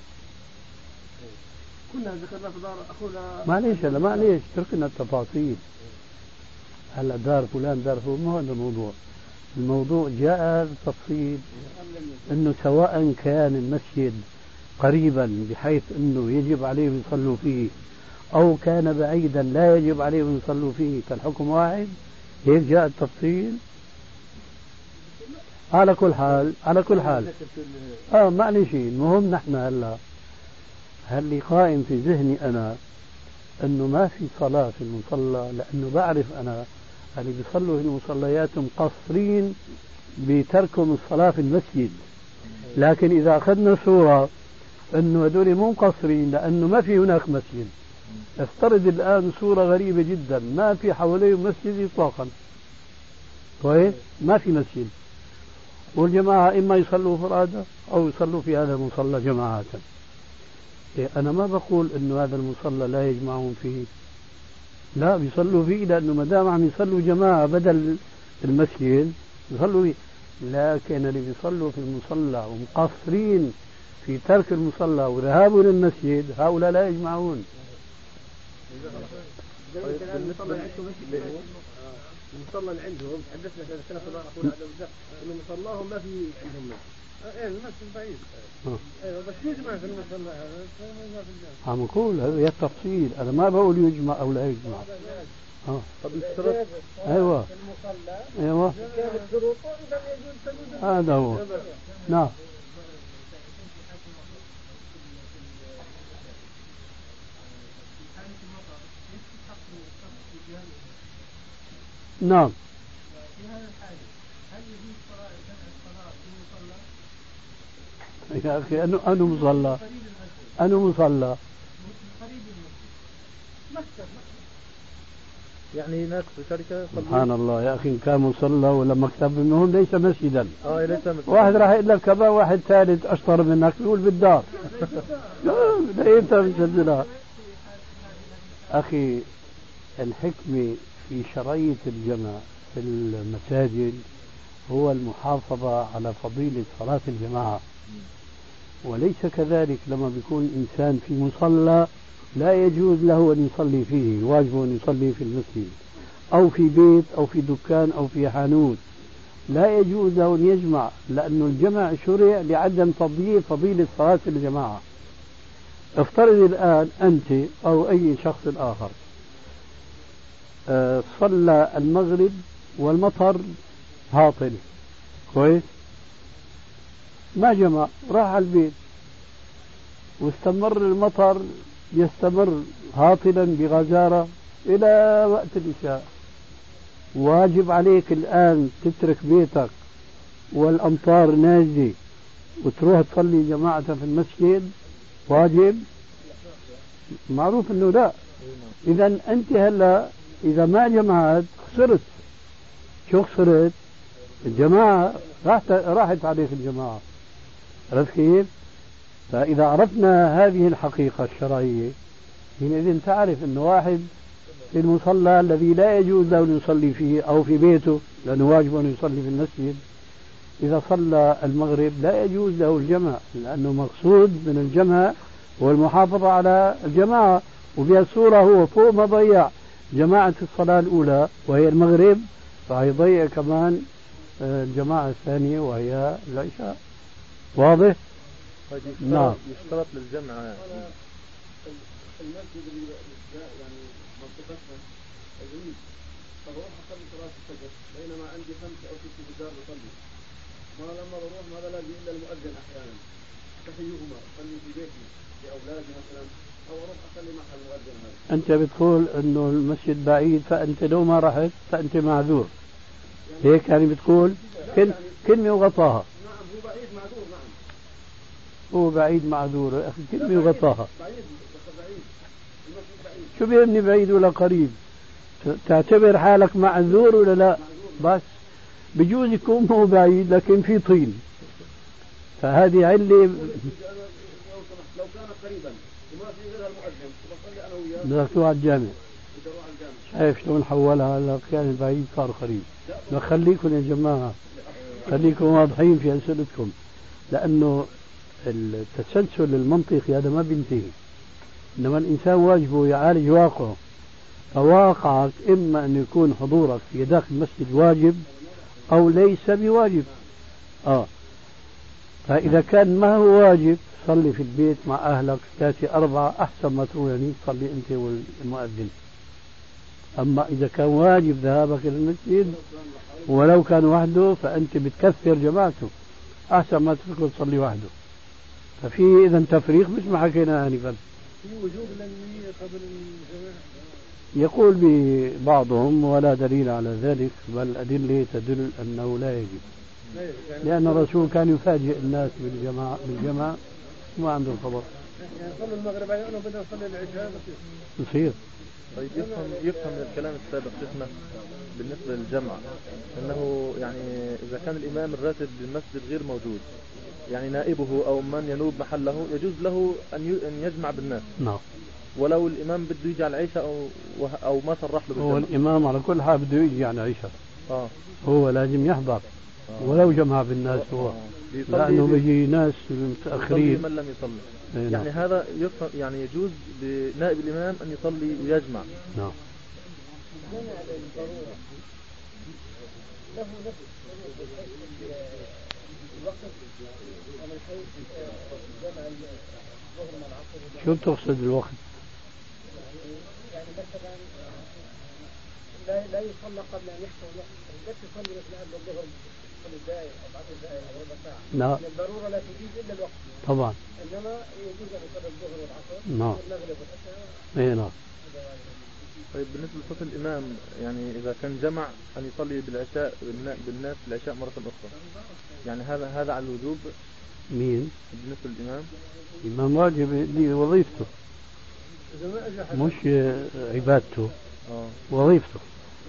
[SPEAKER 2] كنا ذكرنا في دار أخونا.
[SPEAKER 1] معليش هلا معليش تركنا التفاصيل. هلا دار فلان دار فلان. ما هذا الموضوع. الموضوع جاء هذا التفصيل إنه سواء كان المسجد قريبا بحيث إنه يجب عليهم يصلوا فيه أو كان بعيدا لا يجب عليهم يصلوا فيه كالحكم واحد. هيك جاء التفصيل. على كل حال على كل حال. آه شيء المهم نحن هلا. هل قائم في ذهني أنا انه ما في صلاة في المصلى لأنه بعرف أنا اللي بيصلوا في المصليات مقصرين بتركهم الصلاة في المسجد. لكن إذا أخذنا صورة أنه هذول مو مقصرين لأنه ما في هناك مسجد. افترض الآن صورة غريبة جدا ما في حواليهم مسجد اطلاقا. كويس ما في مسجد. والجماعة إما يصلوا فرادى أو يصلوا في هذا المصلى جماعة. أنا ما بقول إنه هذا المصلى لا يجمعون فيه. لا بيصلوا فيه لأنه ما دام عم يصلوا جماعة بدل المسجد يصلوا فيه. لكن اللي بيصلوا في المصلى ومقصرين في ترك المصلى وذهابوا للمسجد هؤلاء لا يجمعون.
[SPEAKER 2] المصلى اللي عندهم حدثنا اخونا عبد الرزاق إنه مصلاهم ما في عندهم مسجد. إيه. أيوه بس يجمع في المصلى هذا
[SPEAKER 1] عم نقول هذا التفصيل أنا ما بقول يجمع أو لا يجمع. آه.
[SPEAKER 2] طب الشرط أيوه. أيوه.
[SPEAKER 1] هذا هو. نعم. نعم. يا أخي أنه أنه مصلى. أنه مصلى.
[SPEAKER 4] يعني هناك في شركة
[SPEAKER 1] سبحان الله يا أخي إن كان مصلى ولا مكتب المهم ليس مسجدا.
[SPEAKER 4] آه ليس مسجدا.
[SPEAKER 1] واحد راح يقول لك واحد ثالث أشطر منك يقول بالدار. (laughs) لا أنت مسجلها أخي الحكمة في شرعية الجمع في المساجد هو المحافظة على فضيلة صلاة الجماعة. وليس كذلك لما بيكون إنسان في مصلى لا يجوز له أن يصلي فيه واجب أن يصلي في المسجد أو في بيت أو في دكان أو في حانوت. لا يجوز له أن يجمع لأن الجمع شرع لعدم تضييع فضيلة صلاة الجماعة. افترض الآن أنت أو أي شخص آخر آه، صلى المغرب والمطر هاطل كويس؟ ما جمع راح على البيت. واستمر المطر يستمر هاطلا بغزارة إلى وقت العشاء واجب عليك الآن تترك بيتك والأمطار نازلة وتروح تصلي جماعة في المسجد. واجب؟ معروف إنه لا. اذا أنت هلأ إذا ما جمعت خسرت. شو خسرت؟ الجماعة راحت راحت عليك الجماعة. عرفت كيف؟ فإذا عرفنا هذه الحقيقة الشرعية حينئذ تعرف أنه واحد في المصلى الذي لا يجوز له أن يصلي فيه أو في بيته لأنه واجب أن يصلي في المسجد. إذا صلى المغرب لا يجوز له الجمع لأنه مقصود من الجمع هو المحافظة على الجماعة وبهالصورة هو فوق ما ضيع. جماعة الصلاة الأولى وهي المغرب فهيضيع كمان آه، الجماعة الثانية وهي العشاء. واضح؟
[SPEAKER 5] طيب
[SPEAKER 1] نعم.
[SPEAKER 5] يشترط للجمع
[SPEAKER 4] المسجد اللي يعني منطقتنا العيد فبروح اصلي صلاه الفجر بينما عندي خمسه أو سته الدار بصلي ما لما بروح ما بلاقي الا المؤذن أحيانا تحيهما اصلي في بيتي لاولادي مثلا أو أروح اصلي مع المؤذن هذا
[SPEAKER 1] أنت بتقول أنه المسجد بعيد فأنت لو ما رحت فأنت معذور هيك يعني بتقول كل كلمة وغطاها
[SPEAKER 4] نعم هو بعيد معذور نعم
[SPEAKER 1] هو بعيد معذور. يا
[SPEAKER 4] بعيد المسجد بعيد
[SPEAKER 1] شو بيعني بعيد ولا قريب. تعتبر حالك معذور ولا لا؟ بس. بجوز يكون هو بعيد لكن في طين. فهذه علة
[SPEAKER 4] لو كان قريبا وما في غير المؤذن بصلي أنا وياه
[SPEAKER 1] بدك تروح على الجامع. شايف شلون حولها هلا كان بعيد صار قريب. خليكم يا جماعة خليكم واضحين في أسئلتكم. لأنه التسلسل المنطقي هذا ما بينتهي. إنما الإنسان واجبه يعالج واقعه. فواقعك إما أن يكون حضورك في داخل المسجد واجب أو ليس بواجب. آه. فإذا كان ما هو واجب صلي في البيت مع أهلك ثلاثة أربعة أحسن ما تروح يعني تصلي أنت والمؤذن. أما إذا كان واجب ذهابك إلى المسجد ولو كان وحده فأنت بتكثر جماعته. أحسن ما تتركه تصلي وحده. ففي إذا تفريق مثل ما حكينا آنفا
[SPEAKER 4] في وجوب النية قبل الجماعة
[SPEAKER 1] يقول ببعضهم ولا دليل على ذلك بل الأدلة تدل أنه لا يجب.
[SPEAKER 4] يعني
[SPEAKER 1] لأن الرسول كان يفاجئ الناس بالجماعة بالجماعة ما عنده خبر.
[SPEAKER 4] يعني صلوا المغرب أنا بدي اصلي العشاء بس
[SPEAKER 1] يصير.
[SPEAKER 5] طيب يفهم يفهم من الكلام السابق شيخنا بالنسبة للجمع أنه يعني إذا كان الإمام الراتب بالمسجد غير موجود يعني نائبه أو من ينوب محله يجوز له أن يجمع بالناس.
[SPEAKER 1] نعم.
[SPEAKER 5] ولو الإمام بده يجي على العشاء أو أو ما صرح له
[SPEAKER 1] هو الإمام على كل حال بده يجي عن عشاء
[SPEAKER 5] آه.
[SPEAKER 1] هو لازم يحضر.
[SPEAKER 5] آه.
[SPEAKER 1] ولو جمع بالناس هو.
[SPEAKER 5] آه. بيصلي
[SPEAKER 1] لأنه بيجي ناس متأخرين.
[SPEAKER 5] من لم يصلي.
[SPEAKER 1] إيه
[SPEAKER 5] يعني
[SPEAKER 1] نعم.
[SPEAKER 5] هذا يعني يجوز بنائب الإمام أن يصلي ويجمع.
[SPEAKER 1] نعم.
[SPEAKER 2] له نفس الوقت ومن حيث جمع الظهر مع العصر
[SPEAKER 1] شو بتقصد الوقت؟
[SPEAKER 2] يعني مثلا لا. لا يصلى قبل ان يحصل الوقت لا. تصلي مثلا قبل الظهر دقائق أو عشر دقائق أو ربع ساعه لأن الضروره لا. تجيز الا الوقت
[SPEAKER 1] طبعا
[SPEAKER 2] انما يجوز ان يصلي الظهر والعصر
[SPEAKER 1] نعم.
[SPEAKER 2] والمغرب والعشاء
[SPEAKER 1] اي نعم
[SPEAKER 5] طيب بالنسبة لصوت الإمام يعني إذا كان جمع أن يصلي بالعشاء بالنا- بالناس العشاء مرة أخرى. يعني هذا هذا على الوجوب؟
[SPEAKER 1] مين؟
[SPEAKER 5] بالنسبة للإمام
[SPEAKER 1] الإمام واجب دي وظيفته.
[SPEAKER 4] إذا ما اجى حدا
[SPEAKER 1] مش عبادته.
[SPEAKER 5] آه.
[SPEAKER 1] وظيفته.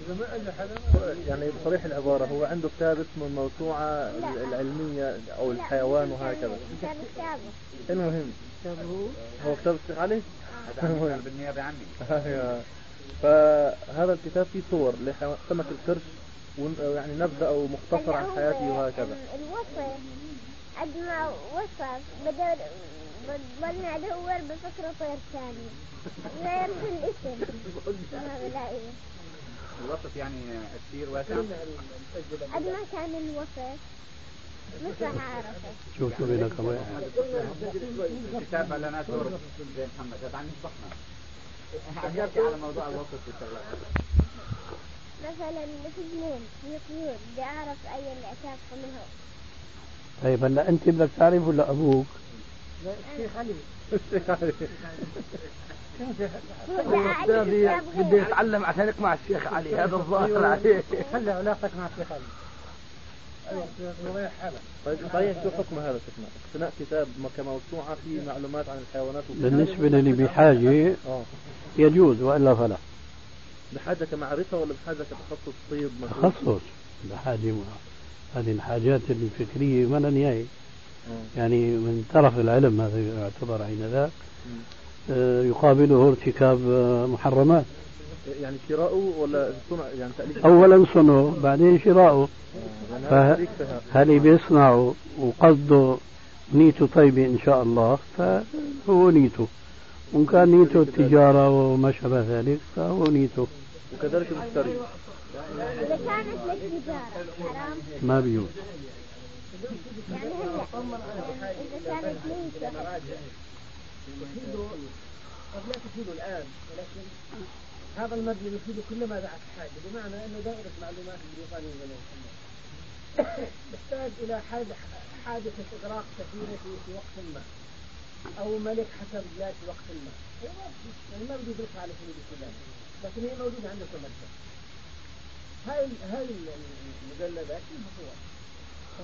[SPEAKER 4] إذا ما اجى حدا
[SPEAKER 5] يعني بصريح العبارة هو عنده كتاب اسمه الموسوعة العلمية أو الحيوان وهكذا.
[SPEAKER 6] كتاب كتابه.
[SPEAKER 5] المهم. هو؟ كتاب الشيخ علي؟
[SPEAKER 3] بالنيابة عني.
[SPEAKER 5] أيوة. فهذا الكتاب فيه صور لسمك القرش ون- يعني نبذة أو مختصر عن حياته وهكذا.
[SPEAKER 6] الوصف قد ما وصف بدور بضلني ادور بفكرة طير ثاني غير الاسم.
[SPEAKER 3] الوسط يعني كثير واسع.
[SPEAKER 6] قد ما كان الوسط. مش راح أعرفه.
[SPEAKER 1] شوف شو بينك وبين
[SPEAKER 3] كتاب اعلانات زي محمد هذا عن يحكي على موضوع الوسط في الشغلات.
[SPEAKER 6] مثلا في جنين في طيور بدي أعرف أي اللي أشافه منه
[SPEAKER 1] طيب هلا انت بدك تعرف ولا أبوك؟
[SPEAKER 2] الشيخ (laughs) علي.
[SPEAKER 6] بدي أعرف كتاب
[SPEAKER 7] بده يتعلم عشان يقمع الشيخ علي هذا الظاهر عليه
[SPEAKER 2] خلي علاقتك مع الشيخ علي. أيوه
[SPEAKER 5] طيب صحيح شو حكم هذا شيخنا؟ اقتناء كتاب كموسوعة فيه معلومات عن الحيوانات؟
[SPEAKER 1] بالنسبة للي بحاجة
[SPEAKER 5] آه.
[SPEAKER 1] يجوز وإلا فلا؟
[SPEAKER 5] بحاجة كمعرفة ولا بحاجة كتخصص طيب مثلا؟
[SPEAKER 1] تخصص. بحاجة هذه الحاجات الفكرية ما لها نهاية.
[SPEAKER 5] آه.
[SPEAKER 1] يعني من طرف العلم هذا يعتبر حينذاك. آه، يقابله ارتكاب آه، محرمات.
[SPEAKER 5] يعني شراؤه ولا صنع يعني تأليف؟
[SPEAKER 1] اولا صنعه بعدين شراؤه.
[SPEAKER 5] يعني هذا
[SPEAKER 1] فه-
[SPEAKER 5] شريك فيها.
[SPEAKER 1] هل بيصنعه؟ وقصده نيته طيبة إن شاء الله فهو نيته. وإن كان نيته التجارة وما شابه ذلك فهو نيته.
[SPEAKER 5] وكذلك المشتري.
[SPEAKER 6] إذا كانت للتجارة حرام؟
[SPEAKER 1] ما بيجوز
[SPEAKER 6] يعني هلا إذا كانت
[SPEAKER 2] تفيده قد لا تفيده الآن ولكن هذا المبني يفيد كل ما دعت حاجة بمعنى أنه دائرة معلومات البريطانية يسمى تحتاج إلى حاجة حادثة إغراق سفينة في وقت ما أو ملك حسب في وقت ما. يعني ما بدي يدرسها على سبيل المثال لكن هي موجودة عندك في المكتب هاي هاي المجلدات فيها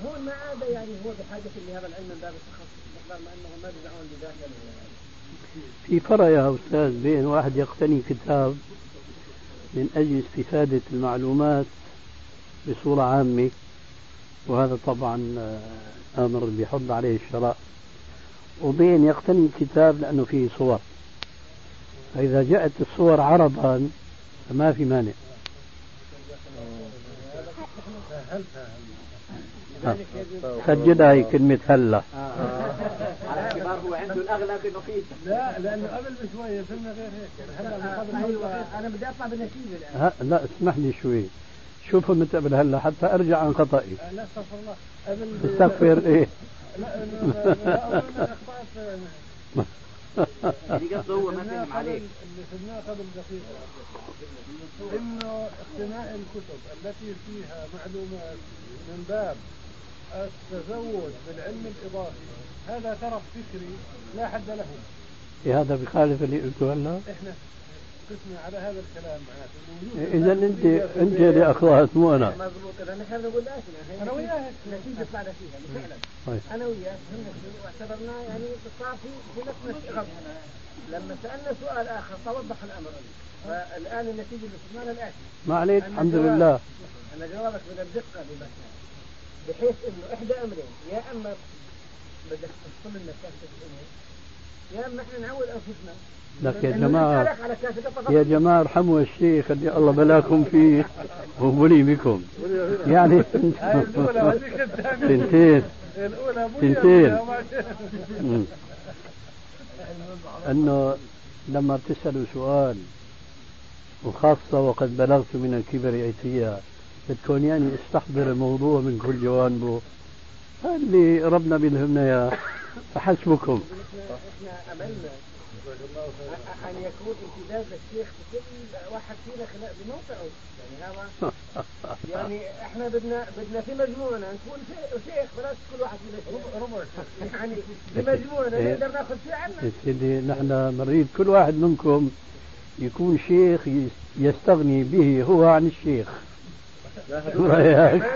[SPEAKER 2] صور ما عاد يعني هو بحاجة لهذا العلم من باب التخصص باعتبار ما أنه ما بيدعون بذاك ال-
[SPEAKER 1] في فرق يا أستاذ بين واحد يقتني كتاب من أجل استفادة المعلومات بصورة عامة وهذا طبعا آه، أمر بيحض عليه الشراء. وبين يقتني كتاب لأنه فيه صور. فإذا جاءت الصور عرضا فما في مانع آه. سجلها هي كلمة هلا
[SPEAKER 3] على اعتبار هو عنده الاغلب انه فيه
[SPEAKER 2] لا لأنه قبل بشويه صرنا غير هيك هلا أيوه أنا بدي اطلع بالنتيجه الان
[SPEAKER 1] ها لا اسمح لي شوي شوفوا متى قبل هلا حتى ارجع عن خطأي
[SPEAKER 2] لا استغفر الله قبل
[SPEAKER 1] استغفر إيه
[SPEAKER 2] لا إنه- لا
[SPEAKER 3] قصده هو ما فهم عليك.
[SPEAKER 2] اللي خدناه قبل دقيقة. إنه اقتناء الكتب التي فيها معلومات من باب التزود بالعلم الإضافي هذا ترف فكري لا حد له.
[SPEAKER 1] هذا بخالف اللي قلته هلا
[SPEAKER 2] إحنا قسنا على هذا الكلام معناته.
[SPEAKER 1] اذا انت أنت اللي اخطات مو أنا
[SPEAKER 2] مضبوط. اذا نحن بنقول لا أنا وياه نتيجه طلعنا فيها فعلا
[SPEAKER 1] طيب.
[SPEAKER 2] أنا وياه فهمنا واعتبرناه يعني صار في في نفس الشغف. لما سألنا سؤال آخر توضح الأمر. فالآن النتيجة اللي وصلنا الآتي.
[SPEAKER 1] ما عليك؟ الحمد لله.
[SPEAKER 2] أن جوابك من الدقة بمكان بحيث إنه إحدى أمرين. يا أما بدك تفصل لنا كاسه الأمور يا أما إحنا نعود أنفسنا.
[SPEAKER 1] لك يا
[SPEAKER 2] فقط.
[SPEAKER 1] يا جماعة ارحموا الشيخ اللي الله بلاكم فيه وبلي بكم. يعني (laughs)
[SPEAKER 2] وما-
[SPEAKER 1] مم. أنه لما بتسالوا سؤال وخاصة وقد بلغت من الكبر عتيا بدكم يعني استحضر الموضوع من كل جوانبه. هذا اللي ربنا بيلهمنا اياه فحسبكم.
[SPEAKER 2] ان يكون امتداد للشيخ في كل واحد فينا بموقعه يعني هذا (laughs) يعني إحنا بدنا بدنا في مجموعنا نكون شي- شيخ بلاش كل واحد فينا يعني في مجموعنا
[SPEAKER 1] إيه.
[SPEAKER 2] نقدر ناخذ شيء عنا.
[SPEAKER 1] يا سيدي نحن نريد كل واحد منكم يكون شيخ يس- يستغني به هو عن الشيخ. شو (laughs) رأيك؟ (laughs)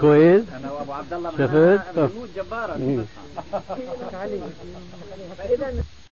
[SPEAKER 1] كويس؟
[SPEAKER 3] أنا وابو عبد الله
[SPEAKER 1] شفت؟
[SPEAKER 3] معنا え、
[SPEAKER 1] 旦
[SPEAKER 2] 那。